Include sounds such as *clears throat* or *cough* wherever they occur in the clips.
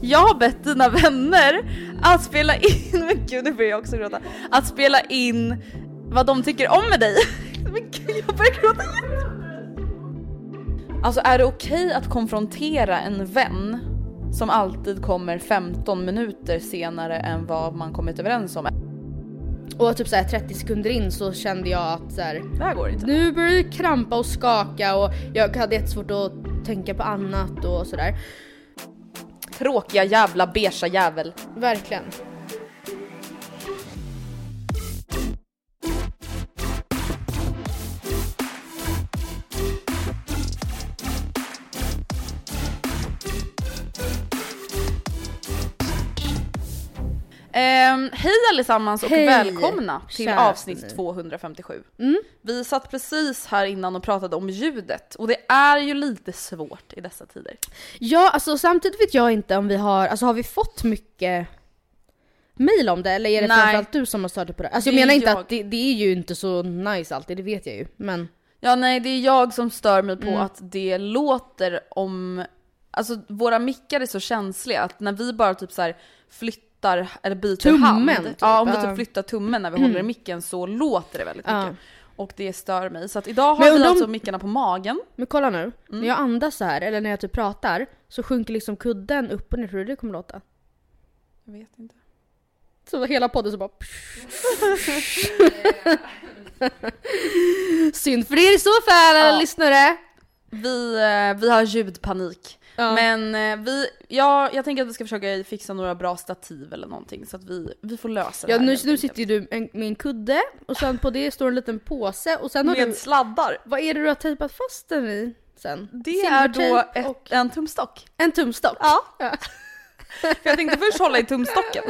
Jag har bett dina vänner att spela in, men gud nu börjar jag också gråta, att spela in vad de tycker om med dig. *laughs* Men gud jag börjar gråta. Alltså är det okej att konfrontera en vän som alltid kommer 15 minuter senare än vad man kommit överens om? Och typ såhär 30 sekunder in så kände jag att så här, Det här går inte. nu börjar det krampa och skaka och jag hade jättesvårt att tänka på annat och sådär. Tråkiga jävla beiga jävel. Verkligen. Ehm, hej allesammans och Hej, välkomna till avsnitt ni. 257. Mm. Vi satt precis här innan och pratade om ljudet och det är ju lite svårt i dessa tider. Ja, alltså samtidigt vet jag inte om vi har, alltså har vi fått mycket mail om det eller är det Nej. framförallt du som har startat på det? Alltså jag Det är menar inte jag. att det, det är ju inte så nice alltid, det vet jag ju. Men Ja nej det är jag som stör mig på Mm. att det låter om, alltså våra mickar är så känsliga att när vi bara typ så här flyttar eller byter Tummen, hand, typ. ja om Ja. typ flyttar tummen när vi håller i micken så låter det väldigt Ja. mycket. Och det stör mig. Så att idag har vi om- alltså mickarna på magen. Men kolla nu, Mm. när jag andas så här eller när jag typ pratar så sjunker liksom kudden upp och ner. Tror du det kommer låta? Jag vet inte. Så hela podden så bara... *laughs* Synd för er i så fall alla Ja. lyssnare! Vi, eh, vi har ljudpanik. Ja. Men eh, vi, ja, jag tänker att vi ska försöka fixa några bra stativ eller någonting så att vi, vi får lösa det Ja här nu, helt nu enkelt. sitter ju du en, med en kudde och sen på det står en liten påse och sen har Med du... sladdar. Vad är det du har tejpat fast den i sen? Det är då Silvertejp ett, och en tumstock. en tumstock. Ja. *laughs* För jag tänkte först hålla i tumstocken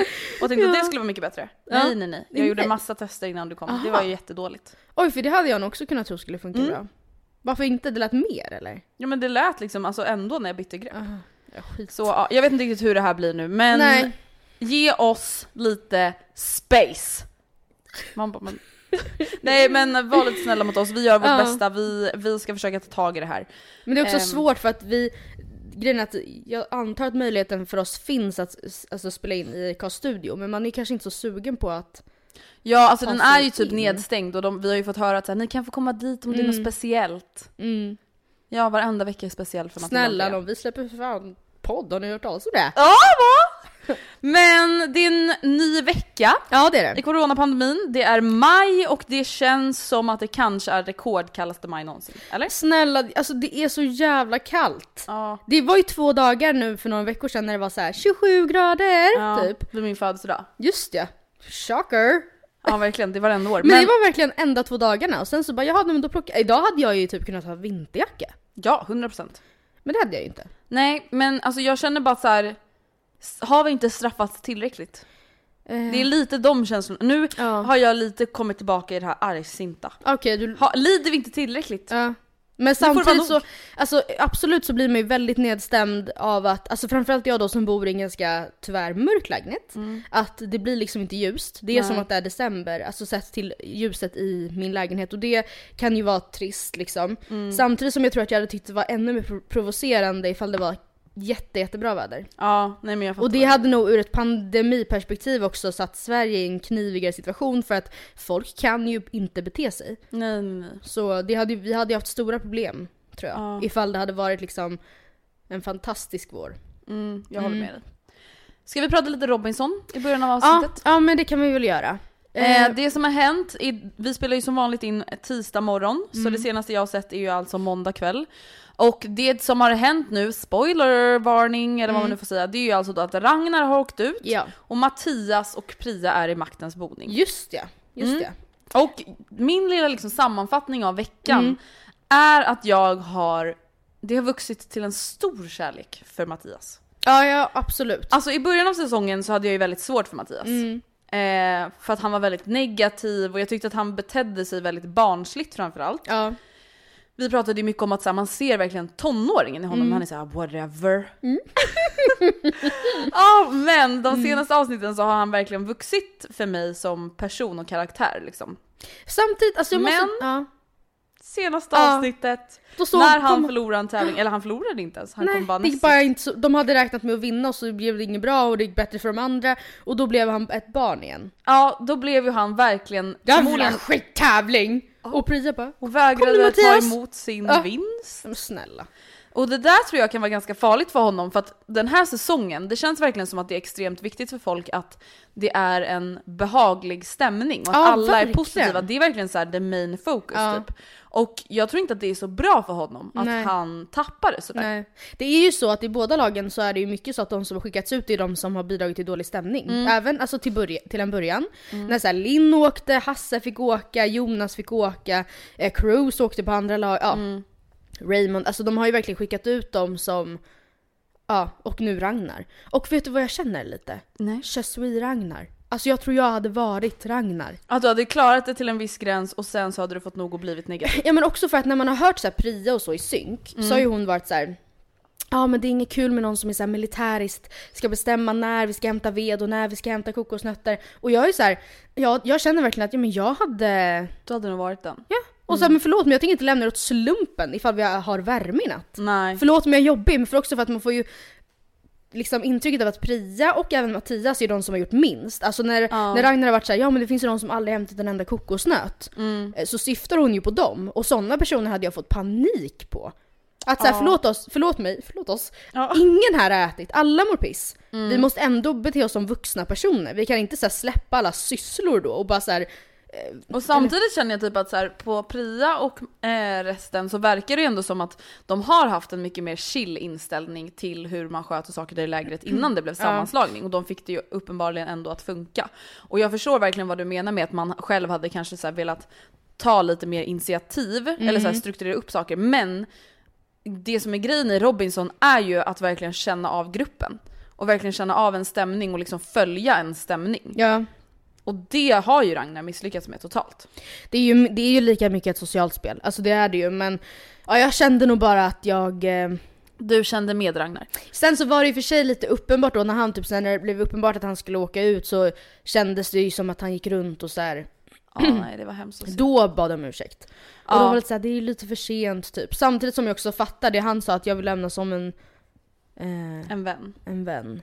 och tänkte att det skulle vara mycket bättre. Ja. Nej nej nej, jag gjorde massa tester innan du kom. Det var ju jättedåligt. Oj för det hade jag nog också kunnat tro skulle funka Mm. bra. Varför inte? Det lät mer eller? Ja men det lät liksom alltså ändå när jag bytte grepp. Aha. Ja, skit. Så ja, jag vet inte riktigt hur det här blir nu men Nej. ge oss lite space. Man bara, men... *laughs* Nej men var lite snälla mot oss, vi gör vårt Ja. bästa, vi, vi ska försöka ta tag i det här. Men det är också Ehm. svårt för att vi, grejen är att jag antar att möjligheten för oss finns att alltså, spela in i Karls studio men man är kanske inte så sugen på att Ja alltså den är ju typ in. nedstängd och de, vi har ju fått höra att så här, ni kan få komma dit om det är något Mm. speciellt. mm, Ja varenda vecka är speciell för Matilda snälla Andrea. någon, vi släpper för fan podd, har ni hört talas om det? Ja va? Men det är en ny vecka Ja det är i det. coronapandemin. Det är maj och det känns som att det kanske är rekordkallaste maj någonsin. Eller? Snälla, alltså det är så jävla kallt. Ja. Det var ju två dagar nu för några veckor sedan när det var så här 27 grader ja typ. Det är min födelsedag. Just ja. Shocker. Ja verkligen, det var varenda år. Men, det var verkligen enda två dagarna och sen så bara jaha men då plockar Idag hade jag ju typ kunnat ha vinterjacka. Ja, 100%. Men det hade jag ju inte. Nej men alltså jag känner bara så här. har vi inte straffats tillräckligt? Det är lite de känslorna. Nu Ja. har jag lite kommit tillbaka i det här argsinta. Okej du... Ha, lider vi inte tillräckligt? Ja. Men samtidigt så, alltså absolut så blir man ju väldigt nedstämd av att, alltså framförallt jag då som bor i en ganska tyvärr mörk lägenhet, att det blir liksom inte ljust. Det är Mm. Nej. som att det är december, alltså sett till ljuset i min lägenhet och det kan ju vara trist liksom. Mm. Samtidigt som jag tror att jag hade tyckt det var ännu mer pro- provocerande ifall det var jätte, jättebra väder. Ja, nej men jag fattar. Och det hade nog ur ett pandemiperspektiv också satt Sverige i en knivigare situation för att folk kan ju inte bete sig. Nej nej nej. Så det hade, vi hade ju haft stora problem tror jag. Ja. Ifall det hade varit liksom en fantastisk vår. Mm, jag håller Mm. med dig. Ska vi prata lite Robinson i början av Ja, avsnittet? ja men det kan vi väl göra. Eh, Eh, det som har hänt, i, vi spelar ju som vanligt in tisdag morgon, så Mm. det senaste jag har sett är ju alltså måndag kväll. Och det som har hänt nu, spoilervarning eller vad man nu får säga, det är ju alltså då att Ragnar har åkt ut ja, och Mattias och Priya är i maktens boning. just ja. Just Mm. ja. Och min lilla liksom sammanfattning av veckan Mm. är att jag har det har vuxit till en stor kärlek för Mattias. Ja, ja absolut. Alltså i början av säsongen så hade jag ju väldigt svårt för Mattias. Eh, för att han var väldigt negativ och jag tyckte att han betedde sig väldigt barnsligt framförallt. Ja. Vi pratade ju mycket om att så här, man ser verkligen tonåringen i honom, han är såhär whatever. *laughs* Ja men de senaste avsnitten så har han verkligen vuxit för mig som person och karaktär liksom. Samtidigt, alltså jag måste... Men- Ja. Senaste Ja. avsnittet, när han kom- förlorade en tävling, eller han förlorade inte ens, han Nej, kom bara det bara inte så, de hade räknat med att vinna och så blev det inget bra och det gick bättre för de andra och då blev han ett barn igen. Ja då blev ju han verkligen Jävla förmodligen skittävling! Och Priya bara, och Kom vägrade ta emot sin Ja. vinst. men snälla. Och det där tror jag kan vara ganska farligt för honom för att den här säsongen, det känns verkligen som att det är extremt viktigt för folk att det är en behaglig stämning och att Ja, alla är verkligen. positiva. Det är verkligen så här the main focus Ja. typ. Och jag tror inte att det är så bra för honom att Nej. han tappar det sådär. Nej. Det är ju så att i båda lagen så är det ju mycket så att de som har skickats ut är de som har bidragit till dålig stämning. Mm. Även alltså till, börja, till en början. När så här, Linn åkte, Hasse fick åka, Jonas fick åka, eh, Cruz åkte på andra lag, ja. Mm. Raymond, alltså de har ju verkligen skickat ut dem som, ja, och nu Ragnar. Och vet du vad jag känner lite? Nej. Je suis Ragnar. Alltså jag tror jag hade varit Ragnar. Att du hade klarat det till en viss gräns och sen så hade du fått nog och blivit negativ. *laughs* Ja men också för att när man har hört så här Priya och så i synk så har ju hon varit så här. Ja men det är inget kul med någon som är så här militäriskt, ska bestämma när vi ska hämta ved och när vi ska hämta kokosnötter. Och jag är så här, ja, jag känner verkligen att ja, men jag hade... Du hade nog varit den. Ja. Och så här, men förlåt men jag tänker inte lämna det åt slumpen ifall vi har värme i natt. Nej. Förlåt om jag är jobbig men för också för att man får ju liksom intrycket av att Priya och även Mattias är de som har gjort minst. Alltså när, Ja. när Ragnar har varit såhär, ja men det finns ju de som aldrig hämtat en enda kokosnöt. Mm. Eh, Så syftar hon ju på dem. Och sådana personer hade jag fått panik på. Att såhär, Ja. förlåt oss, förlåt mig, förlåt oss. Ja. Ingen här har ätit, alla mår piss. Mm. Vi måste ändå bete oss som vuxna personer. Vi kan inte så här, släppa alla sysslor då och bara såhär, Och samtidigt känner jag typ att så här, på Priya och eh, resten så verkar det ju ändå som att de har haft en mycket mer chill inställning till hur man sköter saker där i lägret innan det blev sammanslagning och de fick det ju uppenbarligen ändå att funka. Och jag förstår verkligen vad du menar med att man själv hade kanske så velat ta lite mer initiativ eller så här strukturera upp saker men det som är grejen i Robinson är ju att verkligen känna av gruppen och verkligen känna av en stämning och liksom följa en stämning. ja. Och det har ju Ragnar misslyckats med totalt. Det är, ju, det är ju lika mycket ett socialt spel, alltså det är det ju men ja, jag kände nog bara att jag eh, Du kände med Ragnar? Sen så var det och för sig lite uppenbart då när han typ när det blev uppenbart att han skulle åka ut så kändes det ju som att han gick runt och så här. Ja, *clears throat* nej det var hemskt. Då bad de om ursäkt. Och Ja. då var det så här, det är ju lite för sent typ. Samtidigt som jag också fattar det han sa att jag vill lämna som en, eh, En vän. en vän.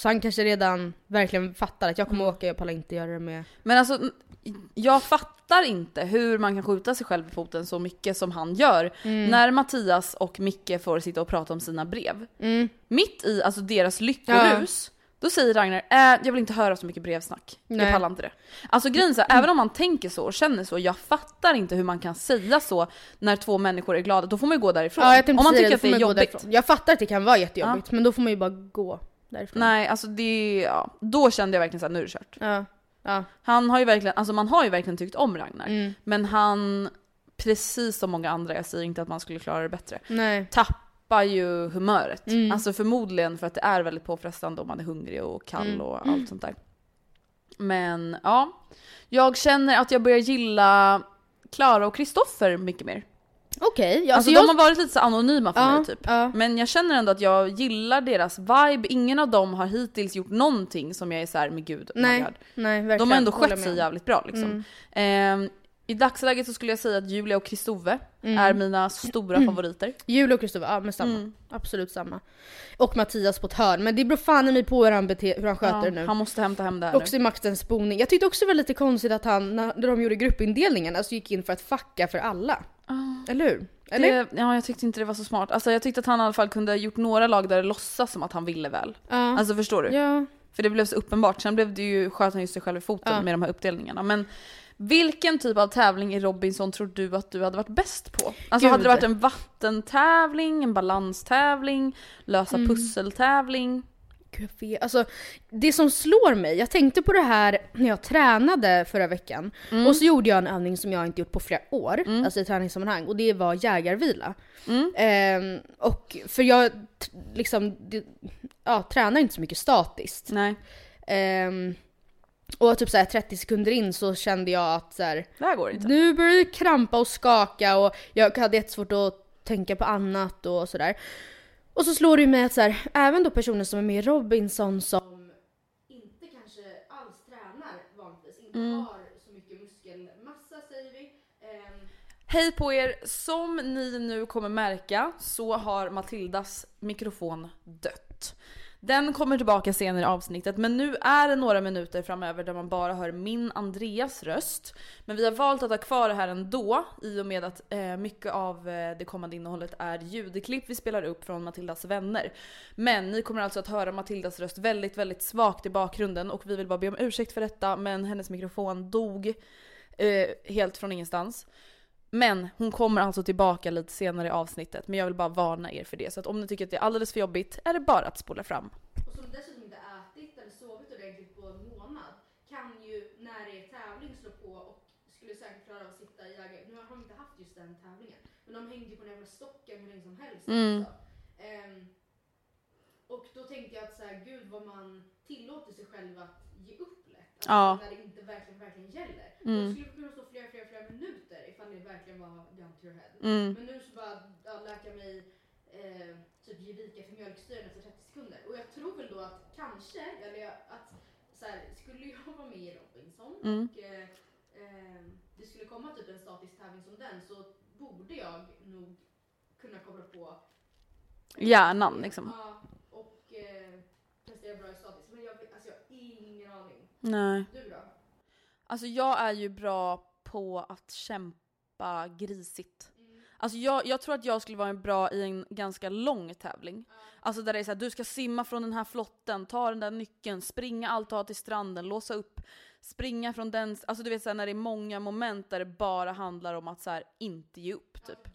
Så han kanske redan verkligen fattar att jag kommer åka, jag pallar inte göra det med... Men alltså, jag fattar inte hur man kan skjuta sig själv i foten så mycket som han gör. Mm. När Mattias och Micke får sitta och prata om sina brev. Mm. Mitt i alltså deras lyckorus, då säger Ragnar äh, jag vill inte höra så mycket brevsnack. Nej. Jag pallar inte det. Alltså grejen är här, även om man tänker så och känner så, jag fattar inte hur man kan säga så när två människor är glada. Då får man ju gå därifrån. Ja, om man tycker det, att det är jobbigt. därifrån. Jag fattar att det kan vara jättejobbigt, men då får man ju bara gå därifrån. Nej, alltså det, ja. Då kände jag verkligen såhär, nu är det kört. Ja. Ja. Han har ju verkligen, alltså man har ju verkligen tyckt om Ragnar. Mm. Men han, precis som många andra, jag säger inte att man skulle klara det bättre, Nej. tappar ju humöret. Mm. Alltså förmodligen för att det är väldigt påfrestande om man är hungrig och kall Mm. och allt sånt där. Men ja, jag känner att jag börjar gilla Klara och Kristoffer mycket mer. Okej, ja, Alltså, de jag... har varit lite så anonyma för Ja, mig typ. ja. Men jag känner ändå att jag gillar deras vibe. Ingen av dem har hittills gjort någonting som jag är så här, men gud, oh Nej, nej verkligen. De har ändå skött sig jävligt bra liksom. Mm. Ehm, I dagsläget så skulle jag säga att Julia och Kristove Mm. är mina stora favoriter. Julia och Kristoffer, ja men samma. Mm. Absolut samma. Och Mattias på ett hörn, men det beror fan i mig på hur han, bete- hur han sköter det nu. han måste hämta hem det här Också nu. i Maxens boning. Jag tyckte också det var lite konstigt att han, när de gjorde gruppindelningen, alltså gick in för att fucka för alla. Eller hur? Eller? Det, ja, jag tyckte inte det var så smart. Alltså jag tyckte att han i alla fall kunde ha gjort några lag där det låtsas som att han ville väl. ja. Alltså förstår du? ja. För det blev så uppenbart. Sen blev det ju, sköt han ju sig själv i foten Ja. med de här uppdelningarna. Men vilken typ av tävling i Robinson tror du att du hade varit bäst på? Alltså Gud. hade det varit en vattentävling, en balanstävling, lösa Mm. pusseltävling? Gud, jag vet. Alltså, det som slår mig, jag tänkte på det här när jag tränade förra veckan. Mm. Och så gjorde jag en övning som jag inte gjort på flera år, alltså i träningssammanhang. Och det var jägarvila. Mm. Ehm, och för jag liksom, ja, tränar inte så mycket statiskt. Nej, Ehm, och typ såhär 30 sekunder in så kände jag att så här, det här går inte. nu börjar det krampa och skaka och jag hade jättesvårt att tänka på annat och sådär. Och så slår det ju mig att så här, även då personer som är med i Robinson som inte kanske alls tränar vanligtvis, inte har så mycket muskelmassa säger vi. Ehm, Hej på er! Som ni nu kommer märka så har Matildas mikrofon dött. Den kommer tillbaka senare i avsnittet men nu är det några minuter framöver där man bara hör min Andreas röst. Men vi har valt att ha kvar det här ändå i och med att eh, mycket av eh, det kommande innehållet är ljudklipp vi spelar upp från Matildas vänner. Men ni kommer alltså att höra Matildas röst väldigt, väldigt svagt i bakgrunden och vi vill bara be om ursäkt för detta men hennes mikrofon dog eh, helt från ingenstans. Men hon kommer alltså tillbaka lite senare i avsnittet, men jag vill bara varna er för det. Så att om ni tycker att det är alldeles för jobbigt är det bara att spola fram. och som dessutom inte ätit eller sovit ordentligt på en månad kan ju när det är tävling slå på och skulle säkert klara av att sitta i jägare. Nu har de inte haft just den tävlingen, men de hängde ju på den jävla stocken hur länge som helst Mm. också. Ehm, och då tänkte jag att så här, gud vad man tillåter sig själv att ge upp lätt. Alltså, Ja. När det inte verkligen, verkligen gäller. Mm. Jag skulle kunna stå flera, flera, flera minuter ifall det verkligen var down to your head. Mm. Men nu så bara ja, läka mig eh, typ ge vika för mjölksyran efter 30 sekunder. Och jag tror väl då att kanske, eller att så här, skulle jag vara med i Robinson Mm. och eh, eh, det skulle komma typ en statisk tävling som den så borde jag nog kunna koppla på Hjärnan liksom. Ja, och eh, prestera bra i statiskt. Men jag, alltså, jag har ingen aning. Nej. Du då? Alltså jag är ju bra på att kämpa grisigt. Alltså jag, jag tror att jag skulle vara bra i en ganska lång tävling. Alltså där det är såhär, du ska simma från den här flotten, ta den där nyckeln, springa allt har till stranden, låsa upp, springa från den, alltså du vet såhär när det är många moment där det bara handlar om att så här, inte ge upp typ.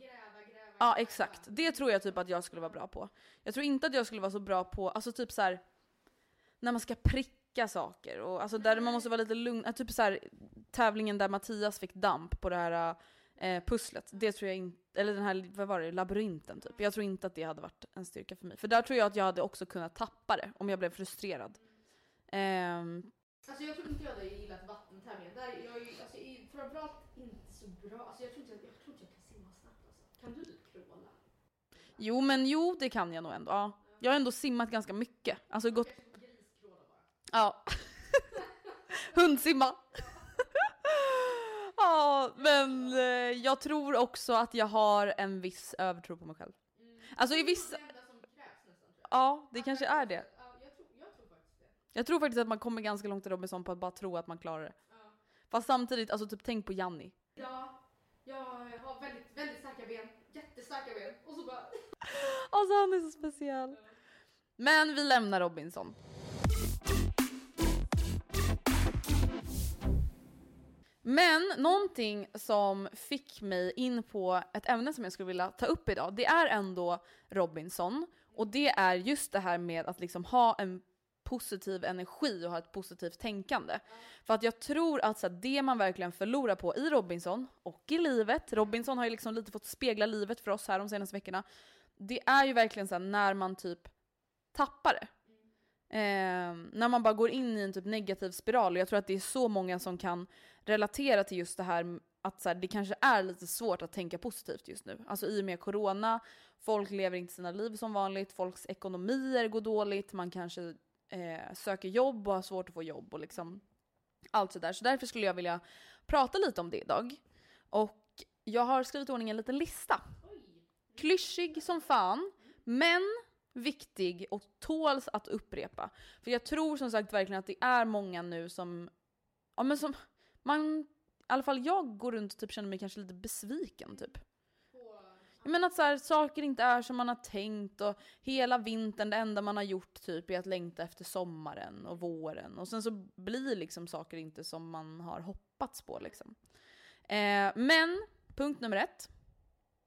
Ja exakt, det tror jag typ att jag skulle vara bra på. Jag tror inte att jag skulle vara så bra på, alltså typ så här när man ska pricka saker och alltså där man måste vara lite lugn, typ så här tävlingen där Mattias fick damp på det här eh, pusslet. Det tror jag inte, eller den här, vad var det, labyrinten typ. Jag tror inte att det hade varit en styrka för mig. För där tror jag att jag hade också kunnat tappa det om jag blev frustrerad. Ehm, Alltså jag tror inte jag hade gillat vattentävlingar. Där jag är alltså, är framförallt inte så bra. Alltså jag tror inte jag, jag, tror inte jag kan simma snabbt alltså. Kan du kråla? Jo men jo det kan jag nog ändå. Ja. Jag har ändå simmat ganska mycket. Alltså gått... Griskråla bara. Ja. *laughs* Hundsimma. Ja men eh, jag tror också att jag har en viss övertro på mig själv. Alltså i vissa... Ja det kanske är det. Ja, jag tror, faktiskt det. Jag tror faktiskt att man kommer ganska långt i Robinson på att bara tro att man klarar det. Fast samtidigt, alltså typ tänk på Janni. Ja, jag har väldigt, väldigt starka ben. Jättestarka ben. Och så bara... *laughs* Alltså han är så speciell. Men vi lämnar Robinson. Men någonting som fick mig in på ett ämne som jag skulle vilja ta upp idag, det är ändå Robinson. Och det är just det här med att liksom ha en positiv energi och ha ett positivt tänkande. För att jag tror att så här, det man verkligen förlorar på i Robinson och i livet, Robinson har ju liksom lite fått spegla livet för oss här de senaste veckorna. Det är ju verkligen så här, när man typ tappar det. Eh, när man bara går in i en typ negativ spiral och jag tror att det är så många som kan relatera till just det här att så här, det kanske är lite svårt att tänka positivt just nu. Alltså i och med corona, folk lever inte sina liv som vanligt, folks ekonomier går dåligt, man kanske eh, söker jobb och har svårt att få jobb och liksom allt sådär. Så därför skulle jag vilja prata lite om det idag. Och jag har skrivit i ordning en liten lista. Klyschig som fan, men viktig och tåls att upprepa. För jag tror som sagt verkligen att det är många nu som, ja men som, man, i alla fall jag går runt och typ känner mig kanske lite besviken typ. Jag menar att så här, saker inte är som man har tänkt och hela vintern det enda man har gjort typ är att längta efter sommaren och våren och sen så blir liksom saker inte som man har hoppats på liksom. Eh, men punkt nummer ett,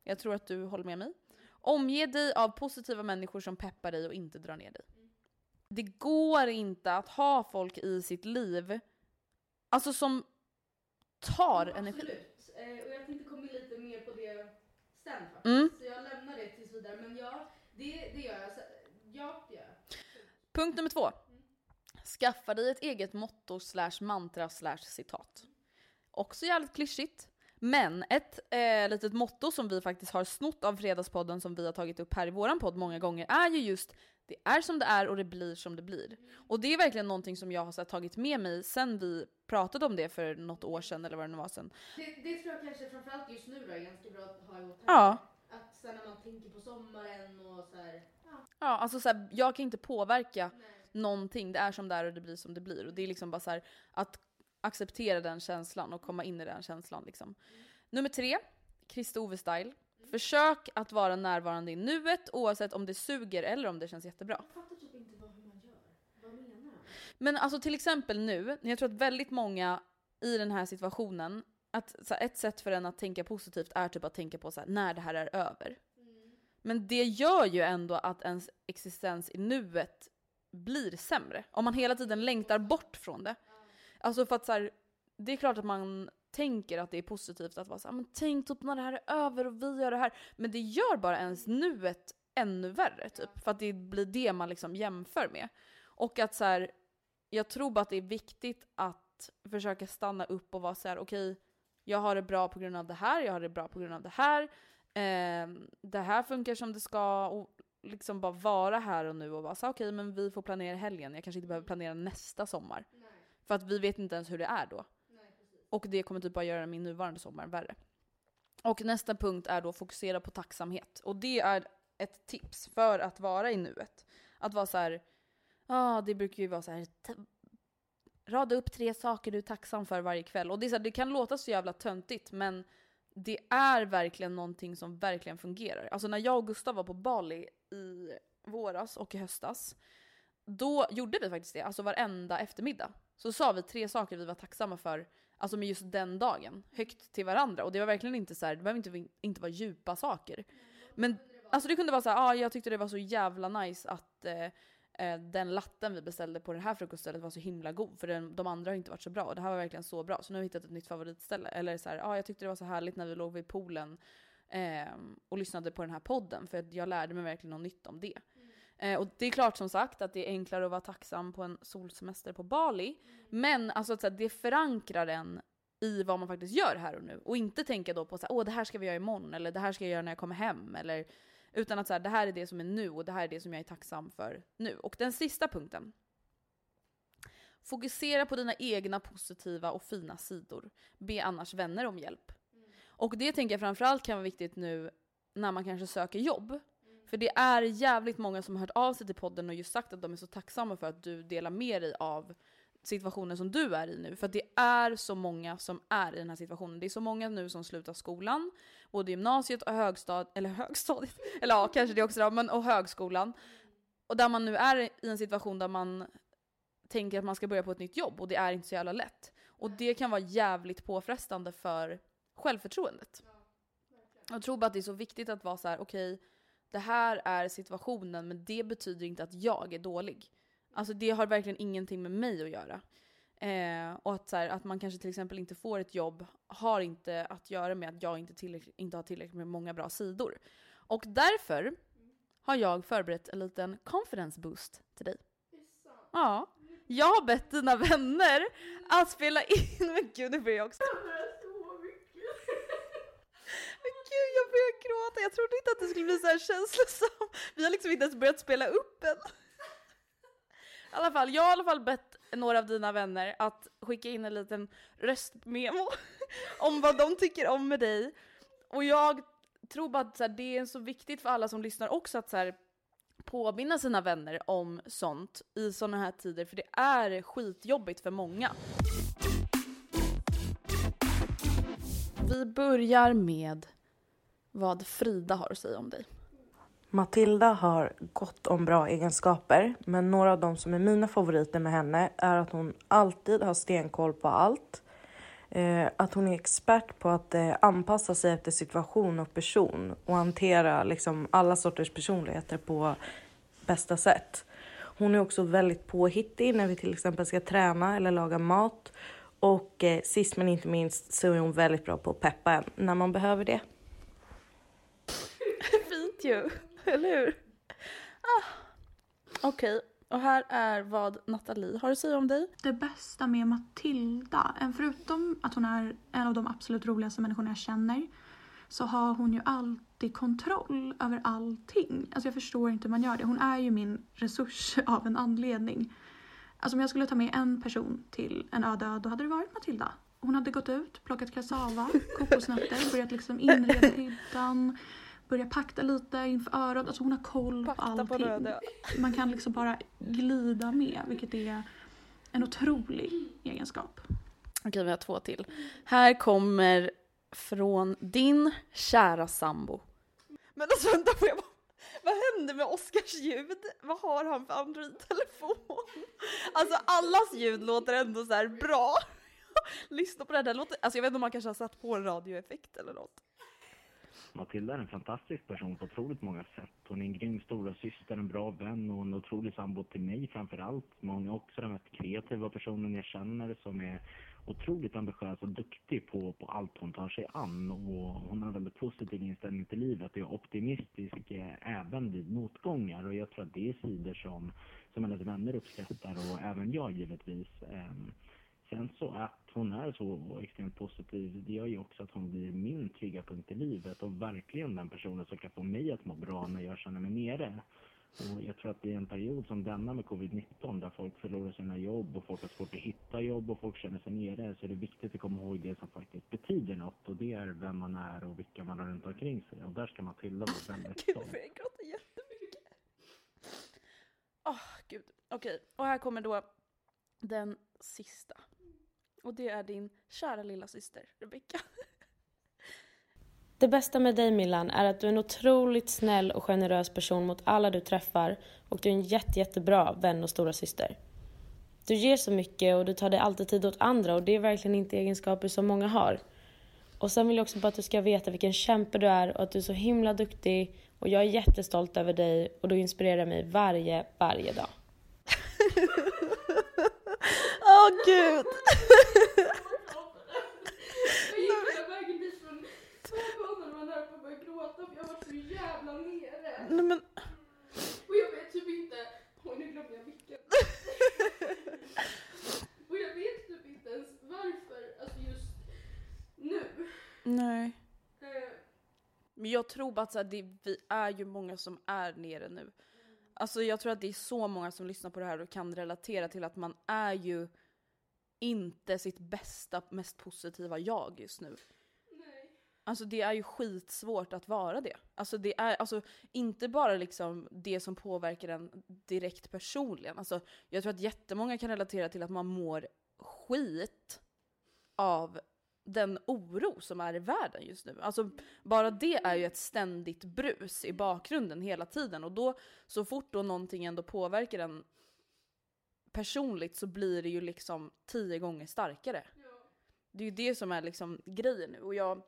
jag tror att du håller med mig. Omge dig av positiva människor som peppar dig och inte drar ner dig. Det går inte att ha folk i sitt liv, alltså som tar energi. Absolut. Eh, och jag tänkte komma lite mer på det sen faktiskt. Mm. Så jag lämnar det tills vidare. Men ja, det, det gör jag. Så, ja, det gör jag. Punkt nummer två. Skaffa dig ett eget motto slash mantra slash citat. Också jävligt klyschigt. Men ett eh, litet motto som vi faktiskt har snott av Fredagspodden som vi har tagit upp här i våran podd många gånger är ju just det är som det är och det blir som det blir. Och det är verkligen någonting som jag har här, tagit med mig sen vi pratade om det för något år sedan eller vad det nu var sen. Det, det tror jag kanske framförallt just nu då är ganska bra att ha i åtanke. Ja. Att sen när man tänker på sommaren och så här, ja, Ja, alltså så här, jag kan inte påverka någonting. Det är som det är och det blir som det blir. Och det är liksom bara så här, att acceptera den känslan och komma in i den känslan liksom. Nummer tre, Christer Ove-style. Försök att vara närvarande i nuet oavsett om det suger eller om det känns jättebra. jag fattar typ inte vad, hur man gör. Vad menar han? Men alltså till exempel nu, jag tror att väldigt många i den här situationen, att så här, ett sätt för en att tänka positivt är typ att tänka på så här, när det här är över. Men det gör ju ändå att ens existens i nuet blir sämre. Om man hela tiden längtar bort från det. Alltså för att så här, det är klart att man tänker att det är positivt att vara så här, men tänk typ när det här är över och vi gör det här. Men det gör bara ens nuet ännu värre typ. För att det blir det man liksom jämför med. Och att så här, jag tror bara att det är viktigt att försöka stanna upp och vara så här: okej, jag har det bra på grund av det här, jag har det bra på grund av det här. Eh, det här funkar som det ska och liksom bara vara här och nu och vara så här, okej men vi får planera helgen, jag kanske inte behöver planera nästa sommar. För att vi vet inte ens hur det är då. Och det kommer typ bara göra min nuvarande sommar värre. Och nästa punkt är då fokusera på tacksamhet. Och det är ett tips för att vara i nuet. Att vara så här, ja ah, det brukar ju vara så här, rada upp tre saker du är tacksam för varje kväll. Och det, är så här, det kan låta så jävla töntigt men det är verkligen någonting som verkligen fungerar. Alltså när jag och Gustav var på Bali i våras och i höstas, då gjorde vi faktiskt det, alltså varenda eftermiddag. Så sa vi tre saker vi var tacksamma för, alltså med just den dagen, högt till varandra. Och det var verkligen inte så här, det behöver inte, inte vara djupa saker. Men alltså det kunde vara så här, ah, jag tyckte det var så jävla nice att eh, eh den latten vi beställde på det här frukoststället var så himla god. För den, de andra har inte varit så bra och det här var verkligen så bra. Så nu har vi hittat ett nytt favoritställe. Eller så här, ah, jag tyckte det var så härligt när vi låg vid poolen eh, och lyssnade på den här podden. För jag lärde mig verkligen något nytt om det. Eh, och det är klart som sagt att det är enklare att vara tacksam på en solsemester på Bali. Men alltså att så här, det förankrar en i vad man faktiskt gör här och nu. Och inte tänka då på så här, åh det här ska vi göra imorgon eller det här ska jag göra när jag kommer hem. Eller, utan att så här, det här är det som är nu och det här är det som jag är tacksam för nu. Och den sista punkten. Fokusera på dina egna positiva och fina sidor. Be annars vänner om hjälp. Och det tänker jag framförallt kan vara viktigt nu när man kanske söker jobb. För det är jävligt många som har hört av sig till podden och just sagt att de är så tacksamma för att du delar med dig av situationen som du är i nu. För det är så många som är i den här situationen. Det är så många nu som slutar skolan, både gymnasiet och högstadiet, eller högstadiet, *laughs* eller ja kanske det också då, men och högskolan. Och där man nu är i en situation där man tänker att man ska börja på ett nytt jobb och det är inte så jävla lätt. Och det kan vara jävligt påfrestande för självförtroendet. Jag tror bara att det är så viktigt att vara så här: okej, okay, det här är situationen men det betyder inte att jag är dålig. Alltså det har verkligen ingenting med mig att göra. Eh, och att, så här, att man kanske till exempel inte får ett jobb har inte att göra med att jag inte, inte har tillräckligt med många bra sidor. Och därför har jag förberett en liten confidence boost till dig. Ja. Jag har bett dina vänner att spela in, *laughs* men gud nu börjar jag också. Men gud jag börjar gråta, jag trodde inte att det skulle bli så här känslosamt. Vi har liksom inte ens börjat spela upp än. I alla fall, jag har i alla fall bett några av dina vänner att skicka in en liten röstmemo om vad de tycker om med dig. Och jag tror bara att så här, det är så viktigt för alla som lyssnar också att så här, påminna sina vänner om sånt i sådana här tider, för det är skitjobbigt för många. Vi börjar med vad Frida har att säga om dig. Matilda har gott om bra egenskaper, men några av de som är mina favoriter med henne är att hon alltid har stenkoll på allt. Eh, att hon är expert på att eh, anpassa sig efter situation och person och hantera liksom, alla sorters personligheter på bästa sätt. Hon är också väldigt påhittig när vi till exempel ska träna eller laga mat. Och eh, sist men inte minst så är hon väldigt bra på att peppa en när man behöver det. Fint ju, *laughs* eller hur? Ah. Okej, okay. och här är vad Nathalie har att säga om dig. Det bästa med Matilda, förutom att hon är en av de absolut roligaste människorna jag känner, så har hon ju alltid kontroll över allting. Alltså jag förstår inte hur man gör det. Hon är ju min resurs *laughs* av en anledning. Alltså om jag skulle ta med en person till en öde då hade det varit Matilda. Hon hade gått ut, plockat kassava, *laughs* kokosnötter, börjat liksom inreda hyddan, börjat pakta lite inför örat. Alltså hon har koll på allting. På Man kan liksom bara glida med, vilket är en otrolig egenskap. Okej, vi har två till. Här kommer från din kära sambo. Men alltså vänta, får jag bara... Vad hände med Oscars ljud? Vad har han för Android-telefon? Alltså allas ljud låter ändå så här bra. Lyssna på det här, låter... Alltså jag vet inte om man kanske har satt på en radioeffekt eller något. Matilda är en fantastisk person på otroligt många sätt. Hon är en grym stora syster, en bra vän och en otrolig sambo till mig framför allt. Men hon är också den mest kreativa personen jag känner som är otroligt ambitiös och duktig på, på allt hon tar sig an. Och hon har en väldigt positiv inställning till livet och är optimistisk eh, även vid motgångar. Och jag tror att det är sidor som, som hennes vänner uppskattar och även jag givetvis. Eh, sen så att hon är så extremt positiv, det gör ju också att hon blir min trygga punkt i livet och verkligen den personen som kan få mig att må bra när jag känner mig nere. Och jag tror att i en period som denna med covid-19 där folk förlorar sina jobb och folk har svårt att hitta jobb och folk känner sig nere så är det viktigt att komma ihåg det som faktiskt betyder något och det är vem man är och vilka man har runt omkring sig och där ska Matilda vara väldigt stolt. Gud, jag gråter jättemycket. Åh, oh, gud. Okej, okay. och här kommer då den sista. Och det är din kära lilla syster Rebecka. Det bästa med dig Millan är att du är en otroligt snäll och generös person mot alla du träffar och du är en jätte, jättebra vän och stora syster. Du ger så mycket och du tar dig alltid tid åt andra och det är verkligen inte egenskaper som många har. Och sen vill jag också bara att du ska veta vilken kämpe du är och att du är så himla duktig och jag är jättestolt över dig och du inspirerar mig varje, varje dag. *laughs* Åh oh, gud! Jag gick hela vägen dit från tunnelbanan och var nära på att börja gråta för jag var så jävla nere. Nej men. Och jag vet typ inte. Nu glömde jag micken. och jag vet typ inte ens varför. Alltså just nu. Nej. Eh. Men jag tror bara att så här, det, vi är ju många som är nere nu. Alltså jag tror att det är så många som lyssnar på det här och kan relatera till att man är ju inte sitt bästa, mest positiva jag just nu. Alltså det är ju skitsvårt att vara det. Alltså det är alltså inte bara liksom det som påverkar en direkt personligen. Alltså jag tror att jättemånga kan relatera till att man mår skit av den oro som är i världen just nu. Alltså bara det är ju ett ständigt brus i bakgrunden hela tiden och då så fort då någonting ändå påverkar en personligt så blir det ju liksom tio gånger starkare. Det är ju det som är liksom grejen nu och jag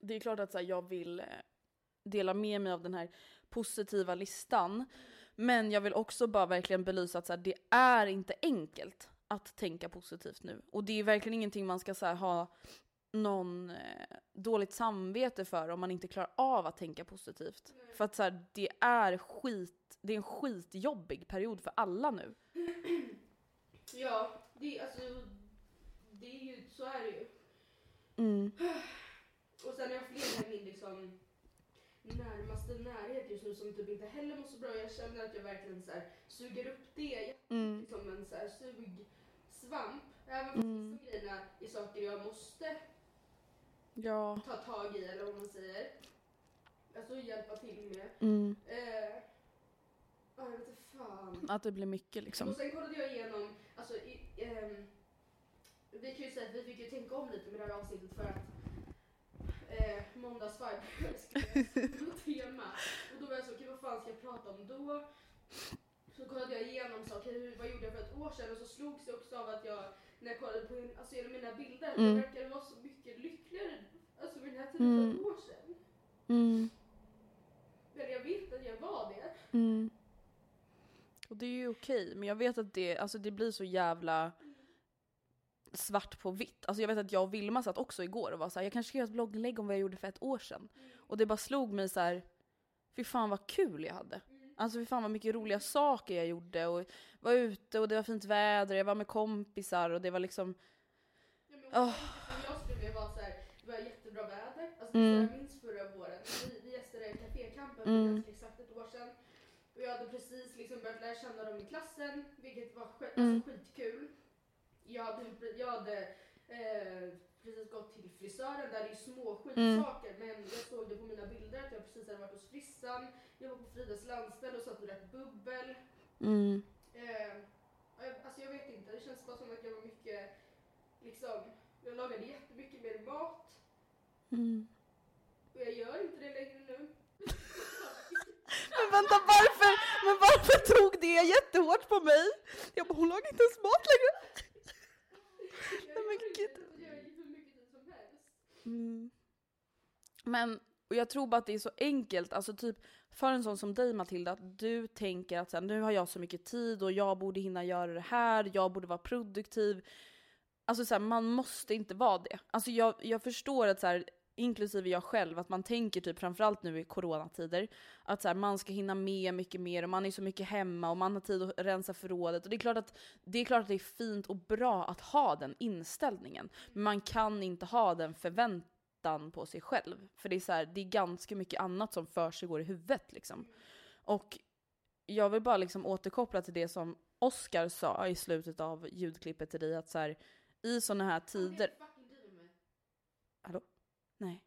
det är klart att så här, jag vill eh, dela med mig av den här positiva listan. Men jag vill också bara verkligen belysa att så här, det är inte enkelt att tänka positivt nu. Och det är verkligen ingenting man ska så här, ha någon eh, dåligt samvete för om man inte klarar av att tänka positivt. För att så här, det är skit, det är en skitjobbig period för alla nu. *clears throat* Ja, det, alltså, det är ju, så är det ju. Mm. *sighs* Och sen har jag fler i min liksom närmaste närhet just nu som typ inte heller mår så bra. Jag känner att jag verkligen så här, suger upp det Mm. som en så här, sugsvamp. Även fast Mm. vissa grejerna är saker jag måste Ja. ta tag i eller vad man säger. Alltså hjälpa till med. Mm. Eh, ja, jag vet inte fan. Att det blir mycket liksom. Och sen kollade jag igenom, alltså i, ehm, vi kan ju säga att vi fick ju tänka om lite med det här avsnittet för att eh, måndagsvibe skulle *laughs* tema. Och då var jag så, okej vad fan ska jag prata om då? Så kollade jag igenom så, okej hur- vad gjorde jag för ett år sedan? Och så slogs det också av att jag, när jag kollade på alltså, genom mina bilder, Mm. jag verkade vara så mycket lyckligare alltså vid den här tiden Mm. för ett år sedan. Mm. Men jag vet att jag var det. Mm. Och det är ju okej, men jag vet att det, alltså det blir så jävla svart på vitt. Alltså jag vet att jag och Vilma satt också igår och var så här, jag kanske ska göra ett blogginlägg om vad jag gjorde för ett år sedan. Och det bara slog mig så här, fy fan vad kul jag hade. Alltså fy fan vad mycket roliga saker jag gjorde och var ute och det var fint väder, jag var med kompisar och det var liksom... Åh. Som jag skrev med var så här, det var jättebra väder. Alltså Mm. jag minns förra våren, vi, vi gästade Cafékampen Mm exakt ett år sedan. Och jag hade precis liksom börjat lära känna dem i klassen, vilket var skit, Mm. alltså skitkul. Jag hade, jag hade eh, precis gått till frisören där det är små skitsaker men jag såg det på mina bilder att jag precis hade varit hos frissan. Jag var på Fridas landställe och satt och drack bubbel. Mm. Eh, alltså jag vet inte, det känns bara som att jag var mycket, liksom, jag lagade jättemycket mer mat Mm. och jag gör inte det längre. Men vänta varför, men varför tog det jättehårt på mig? Jag bara, hon lagar inte ens mat längre. Jag Nej, men gör inte gud. jag hur mycket som helst. Mm. Men och jag tror bara att det är så enkelt, alltså typ för en sån som dig Matilda, att du tänker att så här, nu har jag så mycket tid och jag borde hinna göra det här, jag borde vara produktiv. Alltså så här, man måste inte vara det. Alltså jag, jag förstår att så här, inklusive jag själv, att man tänker typ framförallt nu i coronatider, att så här, man ska hinna med mycket mer och man är så mycket hemma och man har tid att rensa förrådet. Och det är klart att det är, klart att det är fint och bra att ha den inställningen. Men man kan inte ha den förväntan på sig själv. För det är, så här, det är ganska mycket annat som för sig går i huvudet liksom. Och jag vill bara liksom återkoppla till det som Oscar sa i slutet av ljudklippet till dig, att så här, i sådana här tider... Fucking driver med. Hallå? Nej.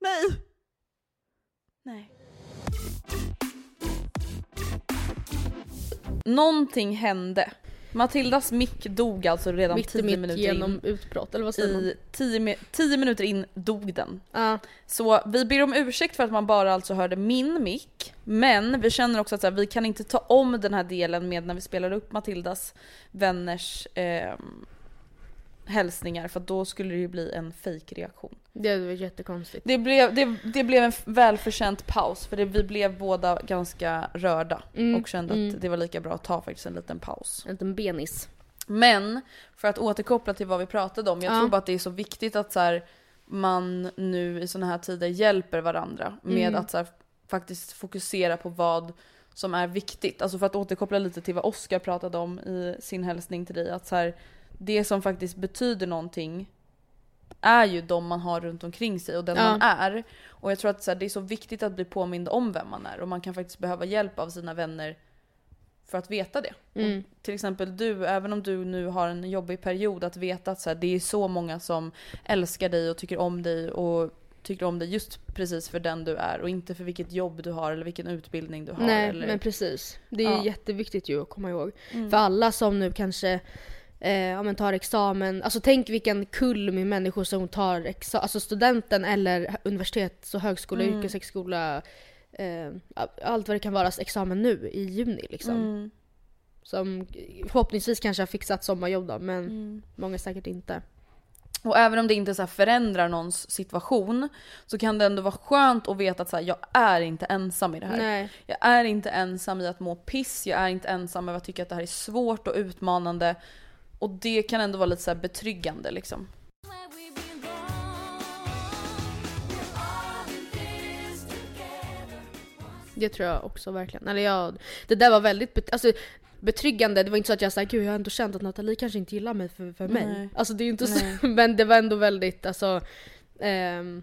Nej! Nej. Någonting hände. Matildas mick dog alltså redan Mitt i 10 mitt minuter genom in. utbrott, eller vad säger? I 10 mi- 10 minuter in dog den. Ja. Så vi ber om ursäkt för att man bara alltså hörde min mick. Men vi känner också att så här, vi kan inte ta om den här delen med när vi spelar upp Matildas vänners ehm, hälsningar för då skulle det ju bli en fejkreaktion. Det var jättekonstigt. Det blev, det, det blev en välförtjänt paus för det, vi blev båda ganska rörda Mm, och kände mm. att det var lika bra att ta faktiskt en liten paus. En liten benis. Men för att återkoppla till vad vi pratade om, jag Ja. tror bara att det är så viktigt att så här, man nu i sådana här tider hjälper varandra med Mm. att så här, faktiskt fokusera på vad som är viktigt. Alltså för att återkoppla lite till vad Oskar pratade om i sin hälsning till dig, att så här, det som faktiskt betyder någonting är ju de man har runt omkring sig och den Ja. man är. Och jag tror att så här, det är så viktigt att bli påmind om vem man är och man kan faktiskt behöva hjälp av sina vänner för att veta det. Mm. Till exempel du, även om du nu har en jobbig period, att veta att så här, det är så många som älskar dig och tycker om dig och tycker om dig just precis för den du är och inte för vilket jobb du har eller vilken utbildning du har. Nej eller... men precis. Det är Ja. jätteviktigt ju att komma ihåg. Mm. För alla som nu kanske eh, ja, men tar examen, alltså tänk vilken kull med människor som tar exa- alltså studenten eller universitets och högskola, Mm. yrkeshögskola, eh, allt vad det kan vara, examen nu i juni liksom. Mm. Som förhoppningsvis kanske har fixat sommarjobb då, men Mm. många säkert inte. Och även om det inte så förändrar någons situation så kan det ändå vara skönt att veta att så här, jag är inte ensam i det här. Nej. Jag är inte ensam i att må piss, jag är inte ensam med att tycka att det här är svårt och utmanande. Och det kan ändå vara lite så här betryggande liksom. Det tror jag också verkligen. Eller jag, det där var väldigt bet- alltså, betryggande. Det var inte så att jag sa gud jag har ändå känt att Nathalie kanske inte gillar mig för, för mig. Nej. Alltså det är inte så, Nej. *laughs* men det var ändå väldigt alltså ehm,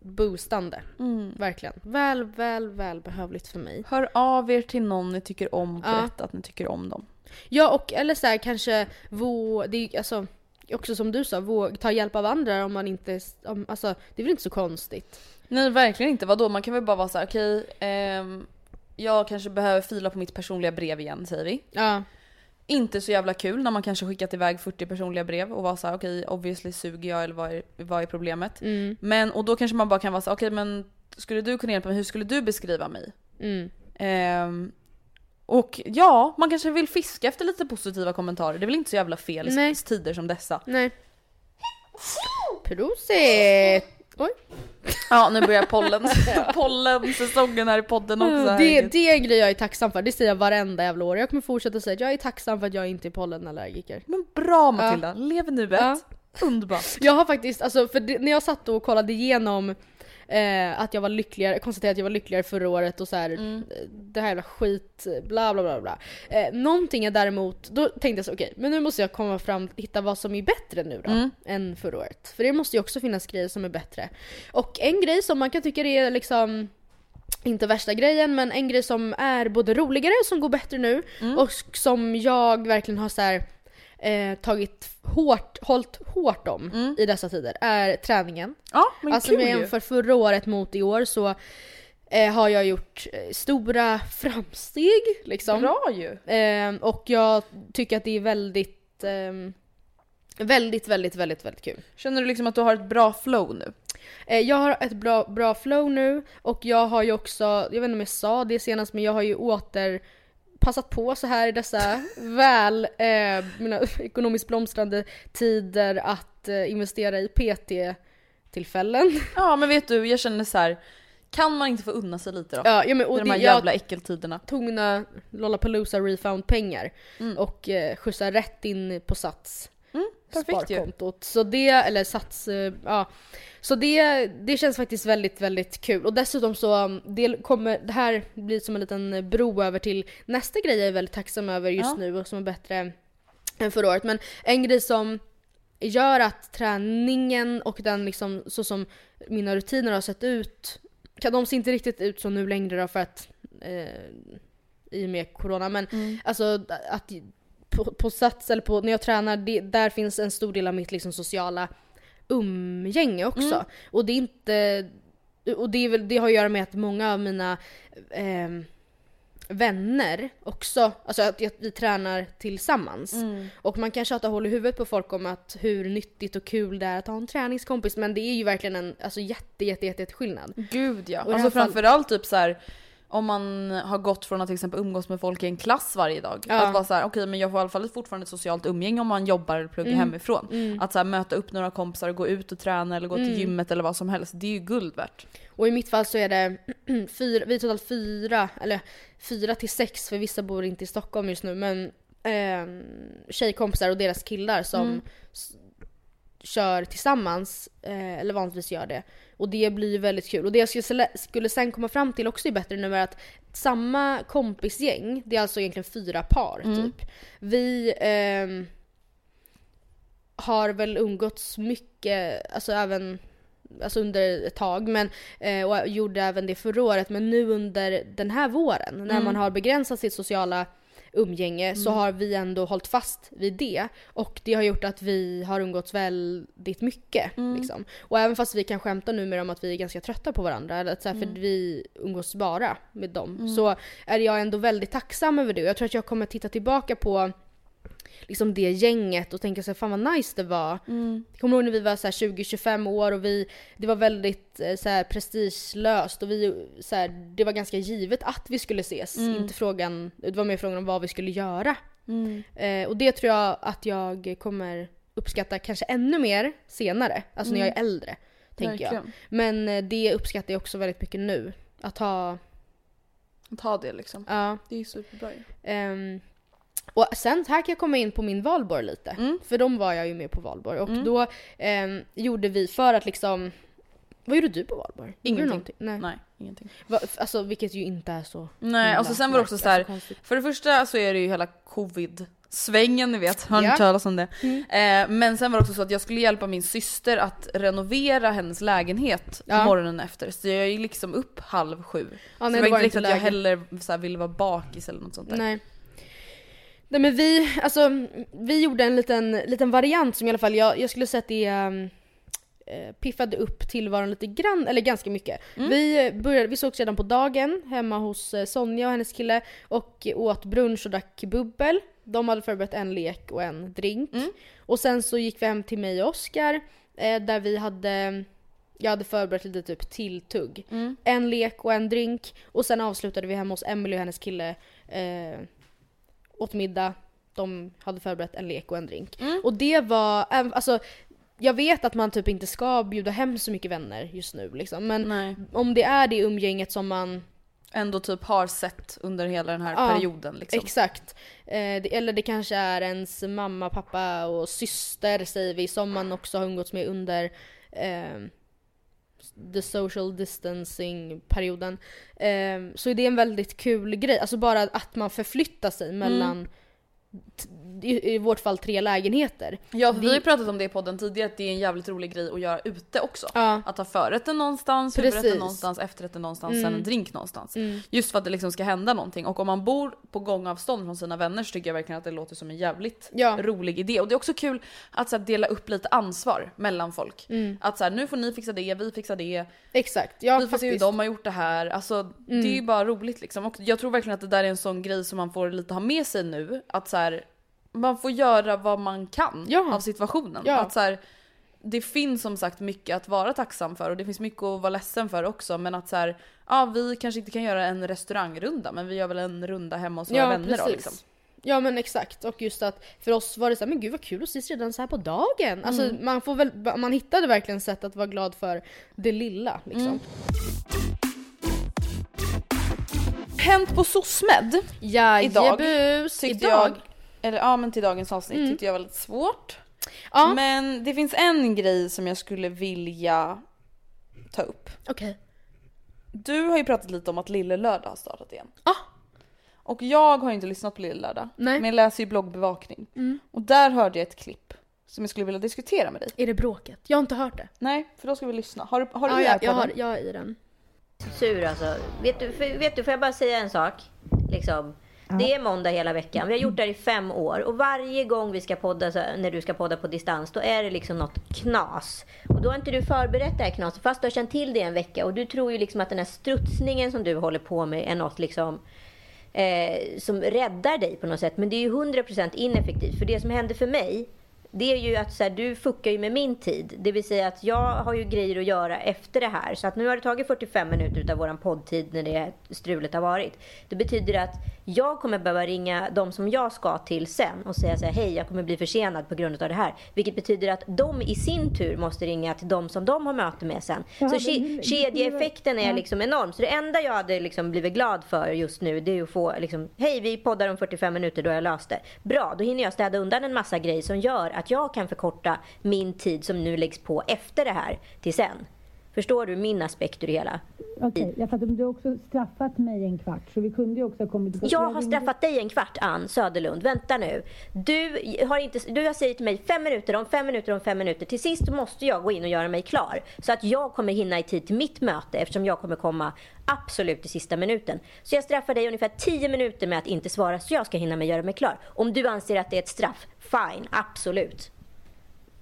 boostande. Mm. Verkligen. Väl, väl, väl behövligt för mig. Hör av er till någon ni tycker om och Ja. berätta att ni tycker om dem. Ja och eller så här, kanske vå, det är alltså också som du sa, vå, ta hjälp av andra om man inte, om, alltså det är väl inte så konstigt. Nej verkligen inte, vadå? Man kan väl bara vara så här: okej, ehm, jag kanske behöver fila på mitt personliga brev igen säger vi. Ja. Inte så jävla kul när man kanske skickat iväg 40 personliga brev och var så här: okej obviously suger jag eller vad är, vad är problemet? Mm. Men, och då kanske man bara kan vara så okej men skulle du kunna hjälpa mig, hur skulle du beskriva mig? Mm. Ehm, och ja, man kanske vill fiska efter lite positiva kommentarer, det är väl inte så jävla fel i Nej. tider som dessa. Nej. Prosit! Oj. Ja nu börjar pollen, *laughs* pollensäsongen här i podden också. Mm, det, herregud. det är en grej jag är tacksam för, det säger jag varenda jävla år. Jag kommer fortsätta säga att jag är tacksam för att jag inte är pollenallergiker. Men bra Matilda, lev nuet. Ja. Underbart. Jag har faktiskt, alltså för det, när jag satt och kollade igenom eh, att jag var lyckligare, jag konstaterade att jag var lyckligare förra året och så här, Mm. eh, det här jävla skit, bla bla bla bla. Eh, någonting är däremot, då tänkte jag så okej, men nu måste jag komma fram, hitta vad som är bättre nu då, Mm. än förra året. För det måste ju också finnas grejer som är bättre. Och en grej som man kan tycka är liksom inte värsta grejen men en grej som är både roligare, som går bättre nu Mm. och som jag verkligen har så här, eh, tagit hårt, hållit hårt om i dessa tider är träningen. Ja men alltså kul om jag jämför förra året mot i år så eh, har jag gjort eh, stora *laughs* framsteg liksom. Bra ju. Ehm, och jag tycker att det är väldigt, ehm, väldigt, väldigt, väldigt, väldigt kul. Känner du liksom att du har ett bra flow nu? Eh, jag har ett bra, bra flow nu och jag har ju också, jag vet inte om jag sa det senast men jag har ju åter passat på så här i dessa väl eh, mina ekonomiskt blomstrande tider att eh, investera i PT-tillfällen. Ja men vet du, jag känner så här. kan man inte få unna sig lite då? Ja, ja, men, och I de här det- jävla jag- äckeltiderna. tog mina Lollapalooza refund pengar Mm. och eh, skjutsade rätt in på Sats perfekt sparkontot. Så det, eller Sats, eh, ja. Så det, det känns faktiskt väldigt, väldigt kul. Och dessutom så, um, det kommer, det här blir som en liten bro över till nästa grej jag är väldigt tacksam över just Ja. nu och som är bättre än förra året. Men en grej som gör att träningen och den liksom, så som mina rutiner har sett ut, kan de ser inte riktigt ut så nu längre då för att eh, i och med corona men Mm. alltså att på, på Sats eller på, när jag tränar, det, där finns en stor del av mitt liksom sociala umgänge också. Mm. Och det är inte, och det, är väl, det har att göra med att många av mina ehm, vänner också, alltså att, att vi tränar tillsammans. Mm. Och man kan tjata hål i huvudet på folk om att hur nyttigt och kul det är att ha en träningskompis men det är ju verkligen en alltså, jätte, jätte, jätte, jätte skillnad. Gud ja. Och Alltså fall- framförallt typ så här. Om man har gått från att till exempel umgås med folk i en klass varje dag. Ja. Att vara så här, okej men jag får i alla fall fortfarande ett socialt umgänge om man jobbar eller pluggar Mm. hemifrån. Mm. Att så här, möta upp några kompisar och gå ut och träna eller gå till Mm. gymmet eller vad som helst. Det är ju guld värt. Och i mitt fall så är det *clears throat* fyra, vi är totalt fyra, eller fyra till sex för vissa bor inte i Stockholm just nu men eh, tjejkompisar och deras killar som Mm. Kör tillsammans, eh, eller vanligtvis gör det. Och det blir ju väldigt kul. Och det jag skulle, skulle sen komma fram till också är bättre nu är att samma kompisgäng, det är alltså egentligen fyra par Mm. typ. Vi ehm, har väl umgåtts mycket, alltså även Alltså under ett tag, men, eh, och gjorde även det förra året. Men nu under den här våren, när Mm. man har begränsat sitt sociala umgänge, så Mm. har vi ändå hållit fast vid det. Och det har gjort att vi har umgåtts väldigt mycket. Mm. Liksom. Och även fast vi kan skämta numera om att vi är ganska trötta på varandra, eller att så här, Mm. för vi umgås bara med dem, så är jag ändå väldigt tacksam över det. Och jag tror att jag kommer titta tillbaka på liksom det gänget och tänka så här, fan vad nice det var. Mm. Jag kommer ihåg när vi var så här 20-25 år och vi, det var väldigt eh, så här prestigelöst och vi, så här, det var ganska givet att vi skulle ses. Mm. Inte frågan, det var mer frågan om vad vi skulle göra. Mm. Eh, och det tror jag att jag kommer uppskatta kanske ännu mer senare. Alltså när jag är äldre. Tänker jag. Mm. Men eh, det uppskattar jag också väldigt mycket nu. Att ha, Ta det liksom. ja. Det är superbra ju. Ehm, och sen här kan jag komma in på min valborg lite. Mm. För de var jag ju med på valborg. Och Mm. då ehm, gjorde vi för att liksom... Vad gjorde du på valborg? Du Ingenting. Nej. Nej, ingenting. Va, alltså vilket ju inte är så Nej, himla alltså sen var det också så här, alltså för det första så är det ju hela covid-svängen ni vet, har ni hört talas om det? Mm. Eh, men sen var det också så att jag skulle hjälpa min syster att renovera hennes lägenhet Ja. morgonen efter. Så jag gick liksom upp halv sju. Ja, så nej, det det var inte riktigt att jag heller så här, ville vara bakis eller något sånt där. Nej. Nej men vi, alltså vi gjorde en liten, liten variant som i alla fall jag, jag skulle säga att det um, eh, piffade upp tillvaron lite grann, eller ganska mycket. Mm. Vi, började, vi sågs redan på dagen hemma hos eh, Sonja och hennes kille och åt brunch och drack bubbel. De hade förberett en lek och en drink. Mm. Och sen så gick vi hem till mig och Oskar eh, där vi hade jag hade förberett lite typ tilltugg. Mm. En lek och en drink. Och sen avslutade vi hemma hos Emily och hennes kille. Eh, åt middag. De hade förberett en lek och en drink. Mm. Och det var, alltså jag vet att man typ inte ska bjuda hem så mycket vänner just nu liksom. Men Nej. om det är det umgänget som man Ändå typ har sett under hela den här Ja, perioden liksom. Exakt. Eh, det, eller det kanske är ens mamma, pappa och syster säger vi som man också har umgåtts med under eh, the social distancing perioden. Eh, så är det en väldigt kul grej. Alltså bara att man förflyttar sig mellan mm i, vårt fall tre lägenheter. Ja, för vi Vi- har ju pratat om det i podden tidigare att det är en jävligt rolig grej att göra ute också. Ja. Att ha förrätten någonstans, Precis. huvudrätten någonstans, efterrätten någonstans, sen Mm. en drink någonstans. Mm. Just för att det liksom ska hända någonting. Och om man bor på gångavstånd från sina vänner så tycker jag verkligen att det låter som en jävligt Ja. rolig idé. Och det är också kul att så här, dela upp lite ansvar mellan folk. Mm. Att så här, nu får ni fixa det, vi fixar det, Exakt. Ja, vi får se hur faktiskt. Mm. de har gjort det här. Alltså det är ju bara roligt liksom. Och jag tror verkligen att det där är en sån grej som man får lite ha med sig nu. Att så här, man får göra vad man kan Ja. av situationen. Ja. Att så här, det finns som sagt mycket att vara tacksam för och det finns mycket att vara ledsen för också. Men att så här, ja vi kanske inte kan göra en restaurangrunda men vi gör väl en runda hemma hos våra vänner då liksom. Ja men exakt och just att för oss var det så här, men gud vad kul att ses redan så här på dagen. Alltså Mm. man får väl, man hittade verkligen sätt att vara glad för det lilla liksom. Mm. Hänt på SOSMED Ja, Idag jebus, tyckte idag. jag, eller ja men till dagens avsnitt Mm. tyckte jag var lite svårt. Ja, Men det finns en grej som jag skulle vilja ta upp. okej. Du har ju pratat lite om att Lille Lördag har startat igen. Ja. Och jag har ju inte lyssnat på Lille Lördag. Nej. Men jag läser ju bloggbevakning. Mm. Och där hörde jag ett klipp som jag skulle vilja diskutera med dig. Är det bråket? Jag har inte hört det. Nej, för då ska vi lyssna. Har du, har du ja, det jag, har, den? jag är i den. sur alltså. Vet du, för, vet du, får jag bara säga en sak? Liksom. Det är måndag hela veckan. Vi har gjort det här i fem år. Och varje gång vi ska podda, när du ska podda på distans, då är det liksom något knas. Och då har inte du förberett det här knaset, fast du har känt till det en vecka. Och du tror ju liksom att den här strutsningen som du håller på med är något liksom eh, som räddar dig på något sätt. Men det är ju 100% ineffektivt. För det som händer för mig, det är ju att så här, du fuckar ju med min tid. Det vill säga att jag har ju grejer att göra efter det här. Så att nu har det tagit 45 minuter av våran poddtid när det strulet har varit. Det betyder att jag kommer behöva ringa de som jag ska till sen och säga så här, hej jag kommer bli försenad på grund av det här. Vilket betyder att de i sin tur måste ringa till de som de har möte med sen. Så ke- kedjeeffekten är liksom enorm. Så det enda jag hade liksom blivit glad för just nu det är att få liksom, hej vi poddar om 45 minuter, då har jag löst det. Bra, då hinner jag städa undan en massa grejer som gör att jag kan förkorta min tid som nu läggs på efter det här till sen. Förstår du min aspekt ur det hela? Okej. Men du har också straffat mig en kvart, så vi kunde ju också ha kommit. Jag har straffat dig en kvart, Ann Söderlund. Vänta nu. Du har, inte, du har sagt till mig fem minuter, om fem minuter, om fem minuter. Till sist måste jag gå in och göra mig klar. Så att jag kommer hinna i tid till mitt möte eftersom jag kommer komma absolut i sista minuten. Så jag straffar dig ungefär tio minuter med att inte svara så jag ska hinna med att göra mig klar. Om du anser att det är ett straff, fine, absolut.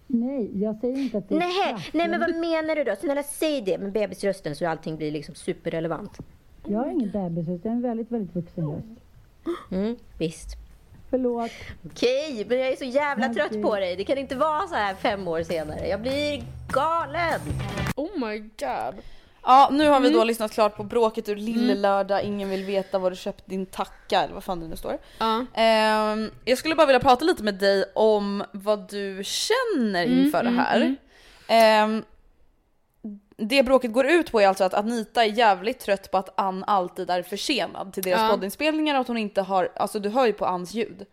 Nej, jag säger inte att det är Nej, straff. nej men vad menar du då? Snälla säg det med bebisrösten så allting blir liksom superrelevant. Jag har ingen bebisröst, jag är en väldigt, väldigt vuxen röst. Mm, visst. Förlåt. Okej, men jag är så jävla Men trött på dig. Det kan inte vara så här fem år senare. Jag blir galen. Oh my god. Ja, nu har vi Mm. då lyssnat klart på bråket ur Lillelördag, ingen vill veta var du köpt din tacka eller vad fan det nu står. Ja. Ehm, jag skulle bara vilja prata lite med dig om vad du känner Mm, inför mm, det här. mm. Ehm, det bråket går ut på är alltså att Anita är jävligt trött på att Ann alltid är försenad till deras Ja. poddinspelningar och att hon inte har, alltså du hör ju på Anns ljud.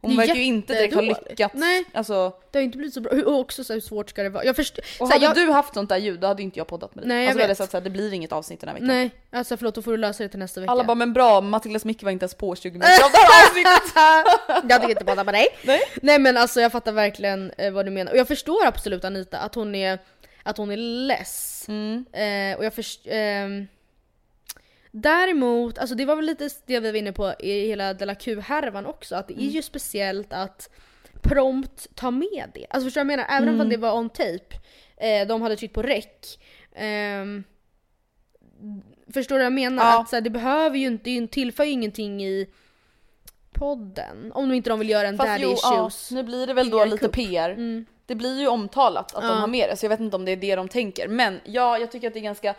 Hon verkar ju inte direkt ha lyckats. Nej. Alltså, Det har inte blivit så bra. Och också så här, hur svårt ska det vara? Jag först... och så här, hade jag... du haft sånt där ljud då hade inte jag poddat med dig. Nej, jag alltså, vi hade vet. sagt såhär, det blir inget avsnitt den här veckan. Nej, alltså förlåt, då får du lösa det till nästa vecka. Alla bara, men bra, Matildas mick var inte ens på 20 minuter av det här *laughs* avsnittet. jag tycker inte prata med dig. Nej. Nej men alltså jag fattar verkligen eh, vad du menar. Och jag förstår absolut Anita att hon är, att hon är less. Mm. Eh, och jag förstår... ehm, däremot, alltså det var väl lite det vi var inne på i hela Della Q-härvan också, att det är Mm. ju speciellt att prompt ta med det. Alltså förstår du vad jag menar? Även Mm. om det var on tape, eh, de hade tryckt på rec. ehm, förstår du vad jag menar? Ja. Att så här, det behöver ju inte, det tillför ju ingenting i podden. Om de inte de vill göra en Fast daddy jo, ja, issues. nu blir det väl då lite. PR. Mm. Det blir ju omtalat att Ja. de har med det så jag vet inte om det är det de tänker. Men ja, jag tycker att det är ganska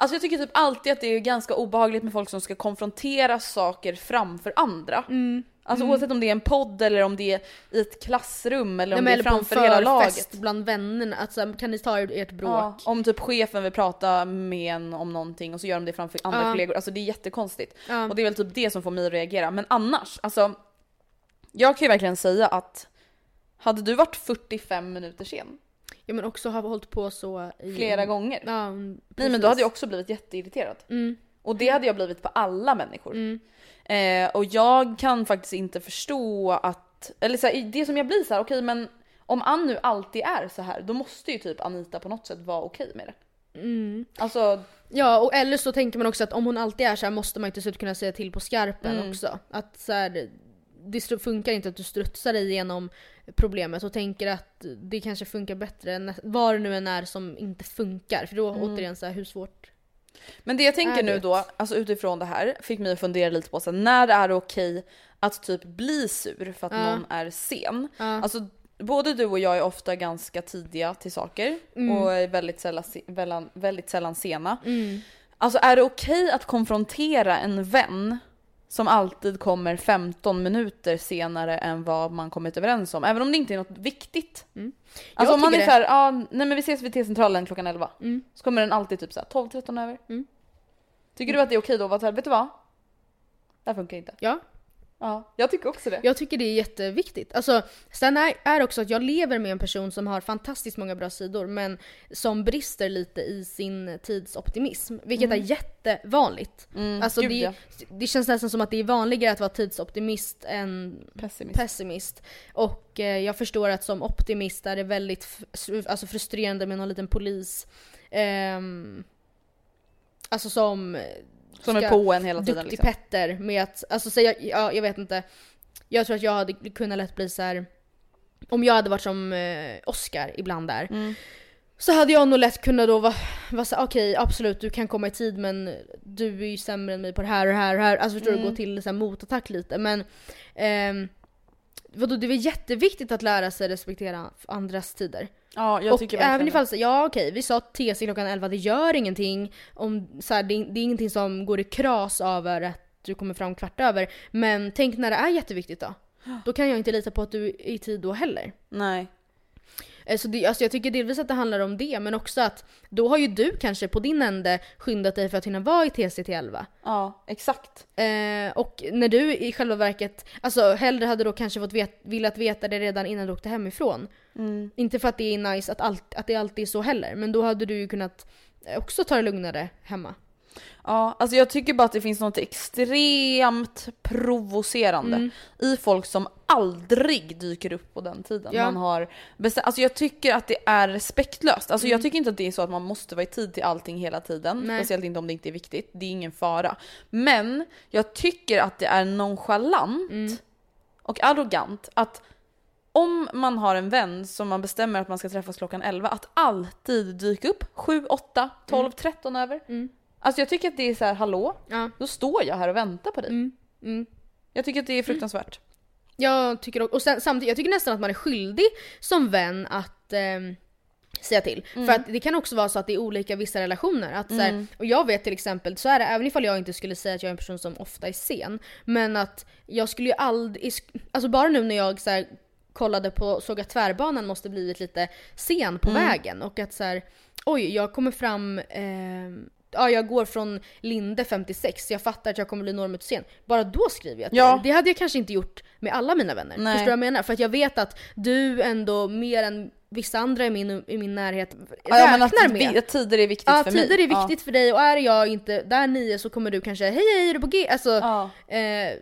Alltså jag tycker typ alltid att det är ganska obehagligt med folk som ska konfrontera saker framför andra. Alltså Mm. oavsett om det är en podd eller om det är i ett klassrum eller om Nej, det är framför hela laget. bland vännerna. Alltså, kan ni ta ert bråk? Ja, om typ chefen vill prata med en om någonting och så gör de det framför andra Ja. kollegor. Alltså det är jättekonstigt. Ja. Och det är väl typ det som får mig att reagera. Men annars, alltså. Jag kan ju verkligen säga att hade du varit 45 minuter sen Ja men också har hållit på så i... flera gånger. Ja, Nej men då hade jag också blivit jätteirriterad. Mm. Och det hade jag blivit på alla människor. Mm. Eh, och jag kan faktiskt inte förstå att, eller så här, det som jag blir så här, okej men om Ann nu alltid är så här, då måste ju typ Anita på något sätt vara okej med det. Mm. Alltså, Ja och eller så tänker man också att om hon alltid är så här måste man till slut kunna säga till på skarpen Mm. också. Att så här, det funkar inte att du strutsar dig igenom problemet och tänker att det kanske funkar bättre än vad det nu än är som inte funkar. För då Mm. återigen så här, hur svårt Men det jag tänker nu då, alltså utifrån det här, fick mig att fundera lite på så här, när är det okej att typ bli sur för att Ja. någon är sen? Ja. Alltså både du och jag är ofta ganska tidiga till saker Mm. och är väldigt sällan, väldigt, väldigt sällan sena. Mm. Alltså är det okej att konfrontera en vän som alltid kommer 15 minuter senare än vad man kommit överens om? Även om det inte är något viktigt. Mm. Alltså om man är såhär, ah, nej men vi ses vid T-centralen klockan 11. Mm. Så kommer den alltid typ såhär 12-13 över. Mm. Tycker du att det är okej då att vara såhär, vet du vad? Det här funkar inte. Ja. Ja, jag tycker också det. Jag tycker det är jätteviktigt. Alltså, sen är, är också att jag lever med en person som har fantastiskt många bra sidor men som brister lite i sin tidsoptimism. Vilket Mm. är jättevanligt. Mm, Alltså det, ja. det känns nästan som att det är vanligare att vara tidsoptimist än Pessimist. pessimist. Och eh, jag förstår att som optimist är det väldigt alltså frustrerande med någon liten polis. ehm, alltså som... eh, Som är på en hela tiden, liksom. Petter med att, alltså säga, ja, jag vet inte. Jag tror att jag hade kunnat lätt bli så här. Om jag hade varit som eh, Oscar ibland där. Mm. Så hade jag nog lätt kunnat då vara, vara såhär, okej absolut du kan komma i tid men du är ju sämre än mig på det här och det här och det här. Alltså förstår du, Mm. gå till så här, motattack lite. Men ehm, vadå, det är väl jätteviktigt att lära sig respektera andras tider. Ja, jag och tycker verkligen även ifall, så- ja okej vi sa TC klockan 11, det gör ingenting. Om, så här, det, det är ingenting som går i kras över att du kommer fram kvart över. Men tänk när det är jätteviktigt då. Då kan jag inte lita på att du är i tid då heller. Nej. Eh, Så det, alltså jag tycker delvis att det handlar om det, men också att då har ju du kanske på din ände skyndat dig för att hinna vara i TC till 11. Ja, exakt. Eh, och när du i själva verket, alltså hellre hade då kanske fått vet, velat veta det redan innan du åkte hemifrån. Mm. Inte för att det är nice att, allt, att det alltid är så heller, men då hade du ju kunnat också ta det lugnare hemma. Ja, alltså jag tycker bara att det finns något extremt provocerande Mm. i folk som aldrig dyker upp på den tiden Ja. man har bestämt. Alltså jag tycker att det är respektlöst. Alltså jag Mm. tycker inte att det är så att man måste vara i tid till allting hela tiden. Nej. Speciellt inte om det inte är viktigt. Det är ingen fara. Men jag tycker att det är nonchalant Mm. och arrogant att om man har en vän som man bestämmer att man ska träffas klockan 11, att alltid dyka upp 7, 8, 12, 13 över. Mm. Alltså jag tycker att det är så här, hallå? Ja. Då står jag här och väntar på dig. Mm. Mm. Jag tycker att det är fruktansvärt. Jag tycker också, och sen, samtidigt, jag tycker nästan att man är skyldig som vän att ehm, säga till. Mm. För att det kan också vara så att det är olika vissa relationer. Att, så här, Mm. och jag vet till exempel, så är det även ifall jag inte skulle säga att jag är en person som ofta är sen. Men att jag skulle ju aldrig, alltså bara nu när jag så här, kollade på, såg att tvärbanan måste blivit lite sen på Mm. vägen. Och att så här, oj jag kommer fram ehm, Ja, jag går från Linde 56, jag fattar att jag kommer bli några minuter sen. Bara då skriver jag till Ja. Det hade jag kanske inte gjort med alla mina vänner. Nej. Förstår du vad jag menar? För att jag vet att du ändå mer än vissa andra i min, i min närhet Ja, räknar med. att tider är viktigt Ja, för mig. tider är viktigt för dig och är jag inte där nio så kommer du kanske hej hej är du på G? Alltså, Ja. eh,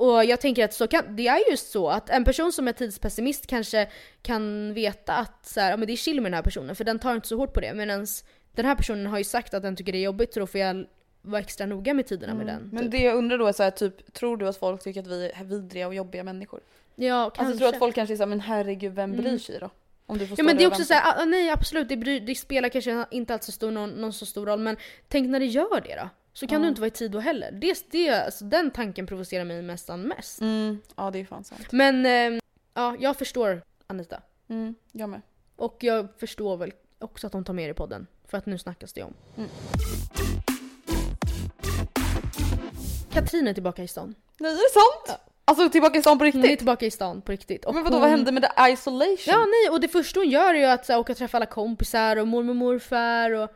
och jag tänker att så kan, det är just så att en person som är tidspessimist kanske kan veta att så här, ja, men det är chill med den här personen för den tar inte så hårt på det. Medan den här personen har ju sagt att den tycker det är jobbigt så då får jag vara extra noga med tiderna med den. Men typ. det jag undrar då är så här, typ, tror du att folk tycker att vi är vidriga och jobbiga människor? Ja, Alltså kanske. tror du att folk kanske är såhär, men herregud vem bryr Mm. sig då? Om du får Ja men det är också såhär, ah, nej absolut det, bry, det spelar kanske inte alls så stor, någon, någon så stor roll men tänk när det gör det då. Så kan Ja. du inte vara i tid då heller. Det, det, alltså, den tanken provocerar mig nästan mest. Mm, ja det är fan sant. Men eh, ja, jag förstår Anita. Mm, jag med. Och jag förstår väl också att de tar med det i podden. För att nu snackas det om. Mm. Katrin är tillbaka i stan. Nej är det sant? Alltså tillbaka i stan på Hon är riktigt? tillbaka i stan på riktigt. Och Men vadå hon... vad hände med the isolation? Ja nej, och det första hon gör är ju att så åka och träffa alla kompisar och mormor och morfar och...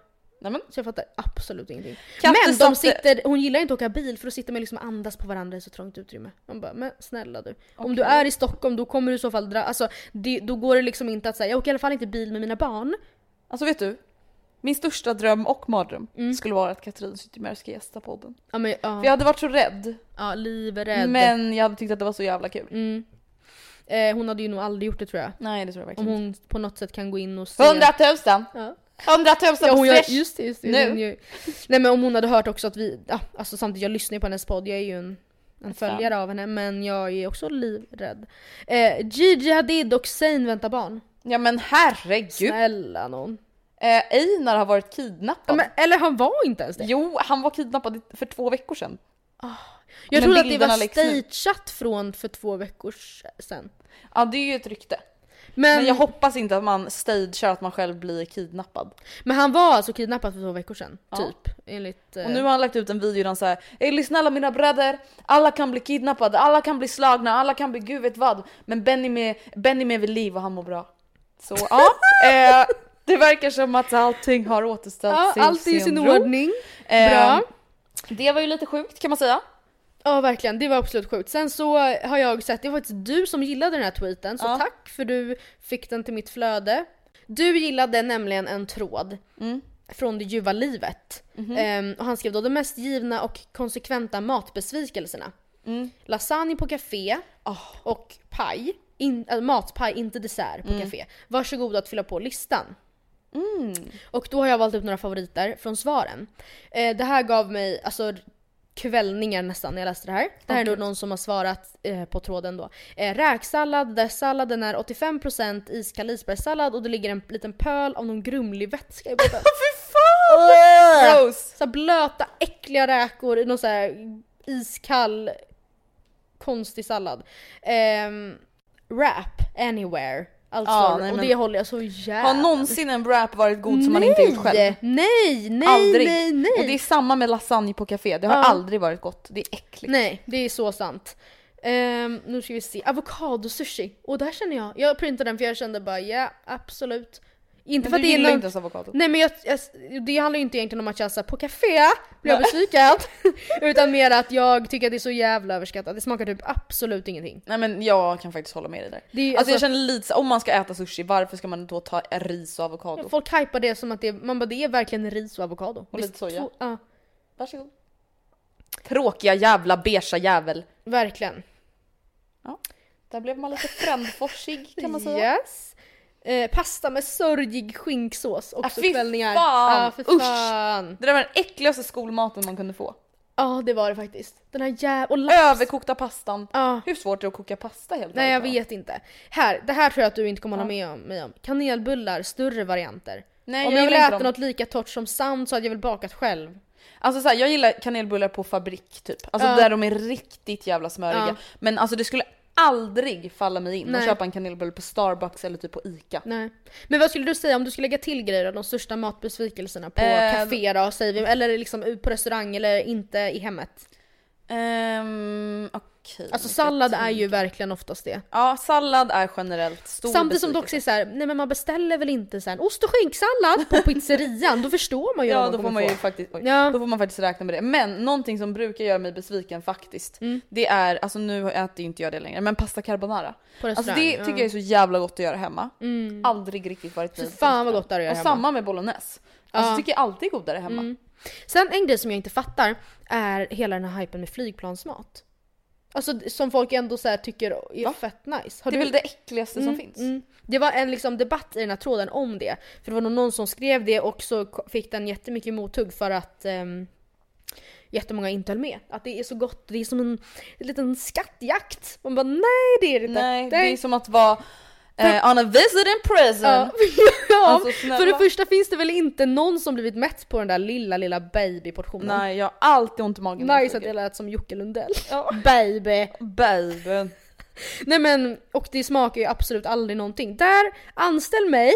Nej, men. Så jag fattar absolut ingenting. Katte men de sitter, hon gillar inte att åka bil för då sitter man liksom andas på varandra i så trångt utrymme. Man bara, men snälla du. Om du är i Stockholm då kommer du i så fall dra, alltså det, då går det liksom inte att säga jag åker i alla fall inte bil med mina barn. Alltså vet du? Min största dröm och mardröm Mm. skulle vara att Katrin Zytomierska ska gästa podden. Ja men ja, För jag hade varit så rädd. ja livrädd. Men jag hade tyckt att det var så jävla kul. Mm. Eh, hon hade ju nog aldrig gjort det tror jag. Nej det tror jag Om verkligen hon på något sätt kan gå in och se... Hundratusen! Ja. Hundratusen Ja, på hon gör, just det, just det. Nu. Gör, nej men om hon hade hört också att vi, ja, alltså samtidigt jag lyssnar ju på hennes podd, jag är ju en, en följare av henne men jag är också livrädd. Eh, Gigi Hadid och Zayn väntar barn. Ja men herregud! Snälla någon. Eh, Einar har varit kidnappad. Ja, men, eller han var inte ens det. Jo, han var kidnappad för två veckor sedan. Jag Men trodde att det var stageat från för två veckor sedan. Ja det är ju ett rykte. Men, Men jag hoppas inte att man stagear att man själv blir kidnappad. men han var alltså kidnappad för två veckor sedan, Ja. typ. Enligt... eh, Och nu har han lagt ut en video där han säger Ey lyssna alla mina bröder, alla kan bli kidnappade, alla kan bli slagna, alla kan bli gud vet vad. Men Benny är vid liv och han mår bra. Så ja, *laughs* eh, det verkar som att allting har återställt ja, sin, allt är i sin ordning. Eh, Bra. Det var ju lite sjukt kan man säga. Ja verkligen, det var absolut sjukt. Sen så har jag sett, det var faktiskt du som gillade den här tweeten, så Ja. tack för du fick den till mitt flöde. Du gillade nämligen en tråd Mm. från det ljuva livet. Mhm. Ehm, och han skrev då de mest givna och konsekventa matbesvikelserna. Mm. Lasagne på café och paj. In, äh, matpaj, inte dessert på Mm. café. Varsågod att fylla på listan. Mm. Och då har jag valt ut några favoriter från svaren. Eh, det här gav mig alltså kvällningar nästan när jag läste det här. Det här är då gud. någon som har svarat eh, på tråden då. Eh, räksallad där salladen är 85% iskall isbergssallad och det ligger en liten pöl av någon grumlig vätska i botten. *laughs* Fy fan! Gross! så här blöta äckliga räkor i någon så här iskall konstig sallad. Ehm, wrap anywhere. Alltså, Ja, nej, och det håller jag så jävla... Har någonsin en wrap varit god som man inte gjort själv? Nej, nej, aldrig. nej, nej. Och det är samma med lasagne på café, det har Ja. aldrig varit gott. Det är äckligt. Nej, det är så sant. Ehm, nu ska vi se, avokadosushi. Och där känner jag, jag printade den för jag kände bara ja, absolut. Inte för att det är någon... inte ens avokado. Nej men jag, jag, det handlar ju inte egentligen om att jag så här, på café blir jag besviken. *laughs* utan mer att jag tycker att det är så jävla överskattat. Det smakar typ absolut ingenting. Nej men jag kan faktiskt hålla med dig där. Det är, Alltså, jag alltså, känner lite så, om man ska äta sushi, varför ska man då ta ris och avokado? Folk hypar det som att det, man bara, det är verkligen ris och avokado. Och är lite soja. två- Ja. Varsågod. Tråkiga jävla beigea jävel. Verkligen. Där blev man lite frändforsig kan man säga. Yes. Eh, pasta med sörjig skinksås också Ah, fy kvällningar. fan! Ja, för Usch! fan. Det där var den äckligaste skolmaten man kunde få. Ja det var det faktiskt. Den här jävla... Överkokta pastan. Ja. Hur svårt är det att koka pasta helt Nej jag vet inte. Här, det här tror jag att du inte kommer hålla med om, mig om. Kanelbullar, större varianter. Nej, om jag jag vill gillar inte äta dem. något lika torrt som sand så hade jag väl bakat själv. Alltså så här, jag gillar kanelbullar på fabrik typ. Alltså där de är riktigt jävla smöriga. Men alltså det skulle aldrig falla mig in Nej. att köpa en kanelbulle på Starbucks eller typ på ICA. Nej. Men vad skulle du säga om du skulle lägga till grejer, de största matbesvikelserna på Eh, café då, säger vi, eller liksom på restaurang eller inte i hemmet? Ehm, okej. Alltså sallad är ju verkligen oftast det. Ja, sallad är generellt stor Samtidigt som det också är såhär, nej men man beställer väl inte så här ost och skinksallad på *laughs* pizzerian, då förstår man ju Ja då får man ju få. faktiskt, oj, Ja. då får man faktiskt räkna med det. Men någonting som brukar göra mig besviken faktiskt, Mm. det är, alltså nu äter ju inte jag det längre, men pasta carbonara. På Alltså det ja. tycker jag är så jävla gott att göra hemma. Mm. Aldrig riktigt varit Fy fan vad gott det är att göra Och hemma. samma med bolognese. Alltså Ja. tycker jag alltid är godare hemma. Mm. Sen en grej som jag inte fattar är hela den här hypen med flygplansmat. Alltså som folk ändå så tycker är fett nice. Har Det är du- väl det äckligaste som Mm, finns. mm. Det var en liksom debatt i den här tråden om det. För det var nog någon som skrev det och så fick den jättemycket mothugg för att um, jättemånga inte höll med. Att det är så gott, det är som en, en liten skattjakt. Man bara nej det är det inte. Nej, det är som att vara eh, on a visit in prison. Ja, *laughs* ja Alltså, för det första finns det väl inte någon som blivit mätt på den där lilla lilla babyportionen. Nej, jag har alltid ont i magen. när jag Nice att jag lät som Jocke Lundell. Baby. Baby. *laughs* Nej men, och det smakar ju absolut aldrig någonting. Där, anställ mig.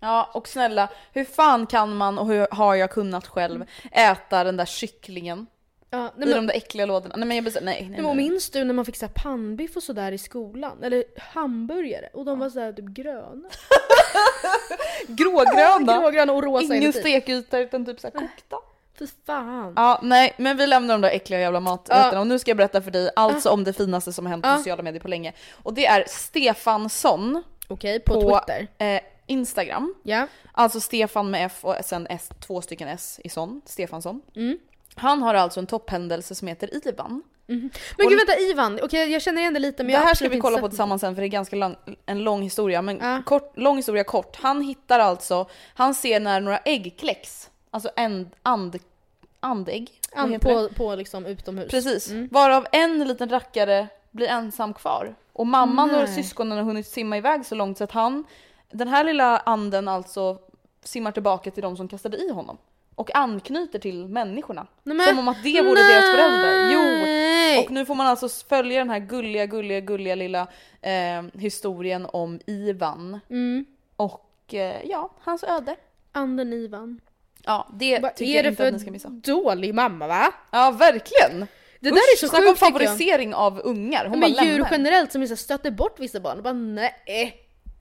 Ja, och snälla, hur fan kan man och hur har jag kunnat själv äta den där kycklingen? Ja, nej, I men- de där äckliga lådorna. Nej men jag bestämmer, nej nej. Nej, men minns du när man fick så pannbiff och sådär i skolan? Eller hamburgare? Och de var såhär typ gröna. *laughs* Grågröna. Grågröna och rosa Ingen inuti. stekyta utan typ såhär kokta. Fy fan. Ja, nej, men vi lämnar de där äckliga jävla maträtterna Ja. och nu ska jag berätta för dig alltså om det finaste som hänt på Ja. sociala medier på länge. Och det är Stefansson Okej, på Twitter. eh, Instagram. Ja. Alltså Stefan med F och sen S, två stycken S i son, Stefansson. Mm. Han har alltså en topphändelse som heter Ivan. Men gud vänta Ivan, okej jag känner igen det lite men det här ska vi kolla på tillsammans sen för det är ganska lång, en lång historia. Men Ja. kort, lång historia kort. Han hittar alltså, han ser när några ägg kläcks. Alltså and, and, andägg. vad An, heter det? på, på liksom utomhus. Precis. Mm. Varav en liten rackare blir ensam kvar. Och mamman och Nej. syskonen har hunnit simma iväg så långt så att han, den här lilla anden alltså simmar tillbaka till de som kastade i honom. Och anknyter till människorna. Nej, Som om att det vore deras föräldrar. Jo! Nej. Och nu får man alltså följa den här gulliga, gulliga, gulliga lilla eh, historien om Ivan. Mm. Och eh, ja, hans öde. Anden Ivan. Ja, det Vad tycker är jag inte att ni ska missa. dålig mamma va? Ja, verkligen! Det där Usch, är så snacka om tycker jag. favorisering av ungar. Hon men bara djur lämnar. generellt som liksom stöter bort vissa barn. Bara nej.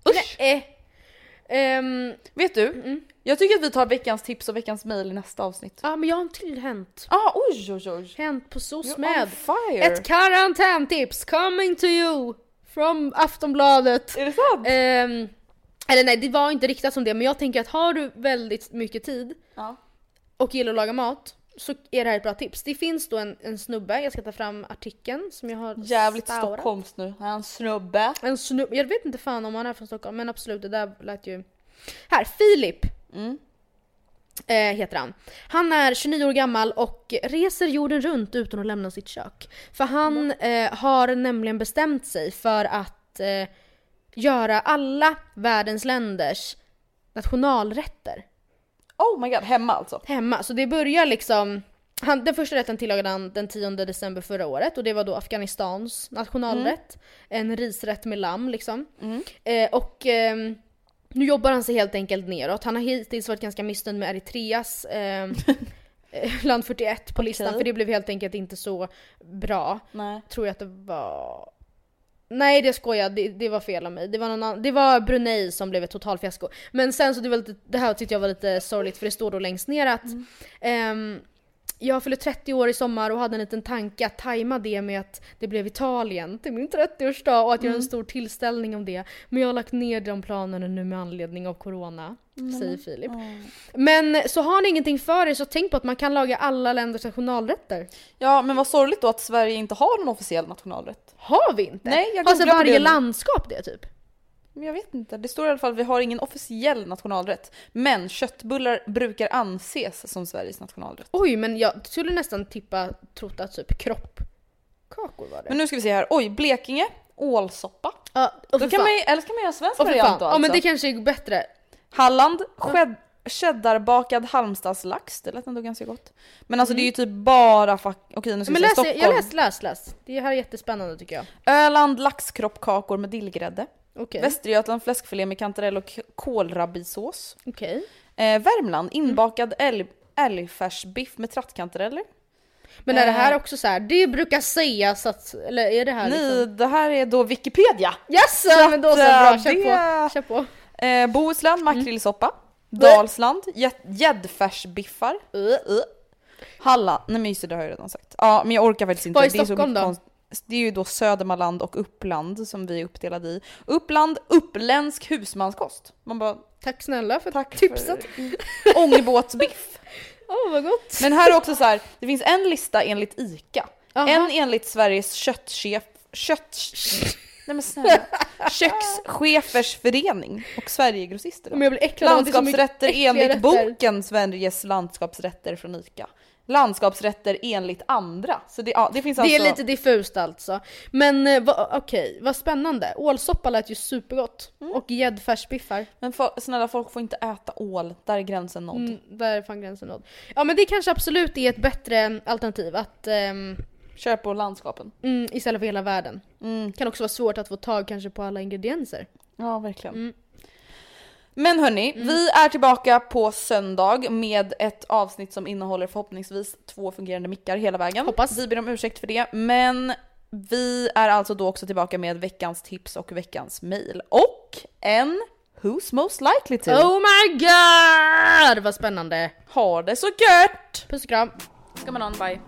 Usch. Nej. Ehm, Vet du? Jag tycker att vi tar veckans tips och veckans mail i nästa avsnitt. ja men jag har en till hänt. Ah, oj, oj, oj. Hänt på SOS med. fire. Ett karantäntips coming to you from Aftonbladet. Är det sant? Ehm, eller nej, det var inte riktat som det, men jag tänker att har du väldigt mycket tid Ja. och gillar att laga mat så är det här ett bra tips. Det finns då en, en snubbe, jag ska ta fram artikeln som jag har Jävligt staurat. Stockholms nu. En snubbe. En snubbe, jag vet inte fan om han är från Stockholm men absolut det där lät ju... Här, Filip! Mm. Eh, heter han. Han är 29 år gammal och reser jorden runt utan att lämna sitt kök. För han eh, har nämligen bestämt sig för att eh, göra alla världens länders nationalrätter Oh my god, hemma alltså. hemma. Så det börjar liksom... Han, den första rätten tillagade han den 10 december förra året och det var då Afghanistans nationalrätt. En risrätt med lamm liksom. Eh, och ehm, nu jobbar han sig helt enkelt neråt. Han har hittills varit ganska missnöjd med Eritreas ehm, *laughs* eh, land 41 på listan Okej. för det blev helt enkelt inte så bra. Nej. Tror jag att det var... Nej det skojar det, det var fel av mig. Det var, någon annan, det var Brunei som blev ett totalfiasko. Men sen så det var lite, det här tyckte jag var lite sorgligt för det står då längst ner att ehm, jag fyller 30 år i sommar och hade en liten tanke att tajma det med att det blev Italien till min 30-årsdag och att göra en Mm. stor tillställning om det. Men jag har lagt ner de planerna nu med anledning av corona, säger Filip. Men så har ni ingenting för er så tänk på att man kan laga alla länders nationalrätter. Ja men vad sorgligt då att Sverige inte har en officiell nationalrätt. Har vi inte? Nej, jag Alltså googlade varje det. landskap det typ? Men jag vet inte, det står i alla fall vi har ingen officiell nationalrätt. Men köttbullar brukar anses som Sveriges nationalrätt. Oj men jag skulle nästan tippa trott att typ kroppkakor var det. Men nu ska vi se här, oj Blekinge, ålsoppa. Ja, Då kan fan. man ju, eller så kan man göra svensk Åh, variant då Ja men alltså. det kanske är bättre. Halland, sked, cheddarbakad halmstadslax, det lät ändå ganska gott. Men alltså det är ju typ bara fuck... okej nu ska Men vi se, läs, Stockholm. jag läs, läs, läs. Det här är jättespännande tycker jag. Öland laxkroppkakor med dillgrädde. Okej. Västergötland fläskfilé med kantarell och k- kålrabbisås. Okej. Eh, Värmland inbakad älg, älgfärsbiff med trattkantareller. Men är det här Eh, också så här, det brukar sägas att, eller är det här Nej, liksom? det här är då Wikipedia. Yes! Men då så, bra, eh, kör det- på. Kör på. Eh, Bohuslän makrillsoppa. Blä. Dalsland gä- gäddfärsbiffar. Uh. Halland, nej men just det, det har jag redan sagt. Ja men jag orkar faktiskt inte. Vad är Det så Stockholm mycket då? konst- Det är ju då Södermanland och Uppland som vi är uppdelade i. Uppland, uppländsk husmanskost. Man bara, Tack snälla för tack tipset. *laughs* för ångbåtsbiff. Åh vad gott. Men här är också så här, det finns en lista enligt ICA. Aha. En enligt Sveriges köttchef, kött... Nej men snälla. *laughs* Kökschefers förening och Sverigegrossister. Men jag blir äcklad Landskapsrätter enligt rätter. boken Sveriges landskapsrätter från ICA. Landskapsrätter enligt andra. Så det, ja, det finns Det alltså... är lite diffust alltså. Men eh, va, okej, vad spännande. Ålsoppa lät ju supergott. Mm. Och gäddfärsbiffar. Men för, snälla folk får inte äta ål, där är gränsen nådd. Mm, där är fan gränsen nådd. Ja men det kanske absolut är ett bättre alternativ att ehm, Kör på landskapen. mm, istället för hela världen. Mm. Kan också vara svårt att få tag kanske på alla ingredienser. Ja, verkligen. Mm. Men hörni, vi är tillbaka på söndag med ett avsnitt som innehåller förhoppningsvis två fungerande mickar hela vägen. Hoppas. Vi ber om ursäkt för det, men vi är alltså då också tillbaka med veckans tips och veckans mail. Och en Who's most likely to? Oh my god! Vad spännande! Ha det så gött! Puss och kram! Ska man on, bye.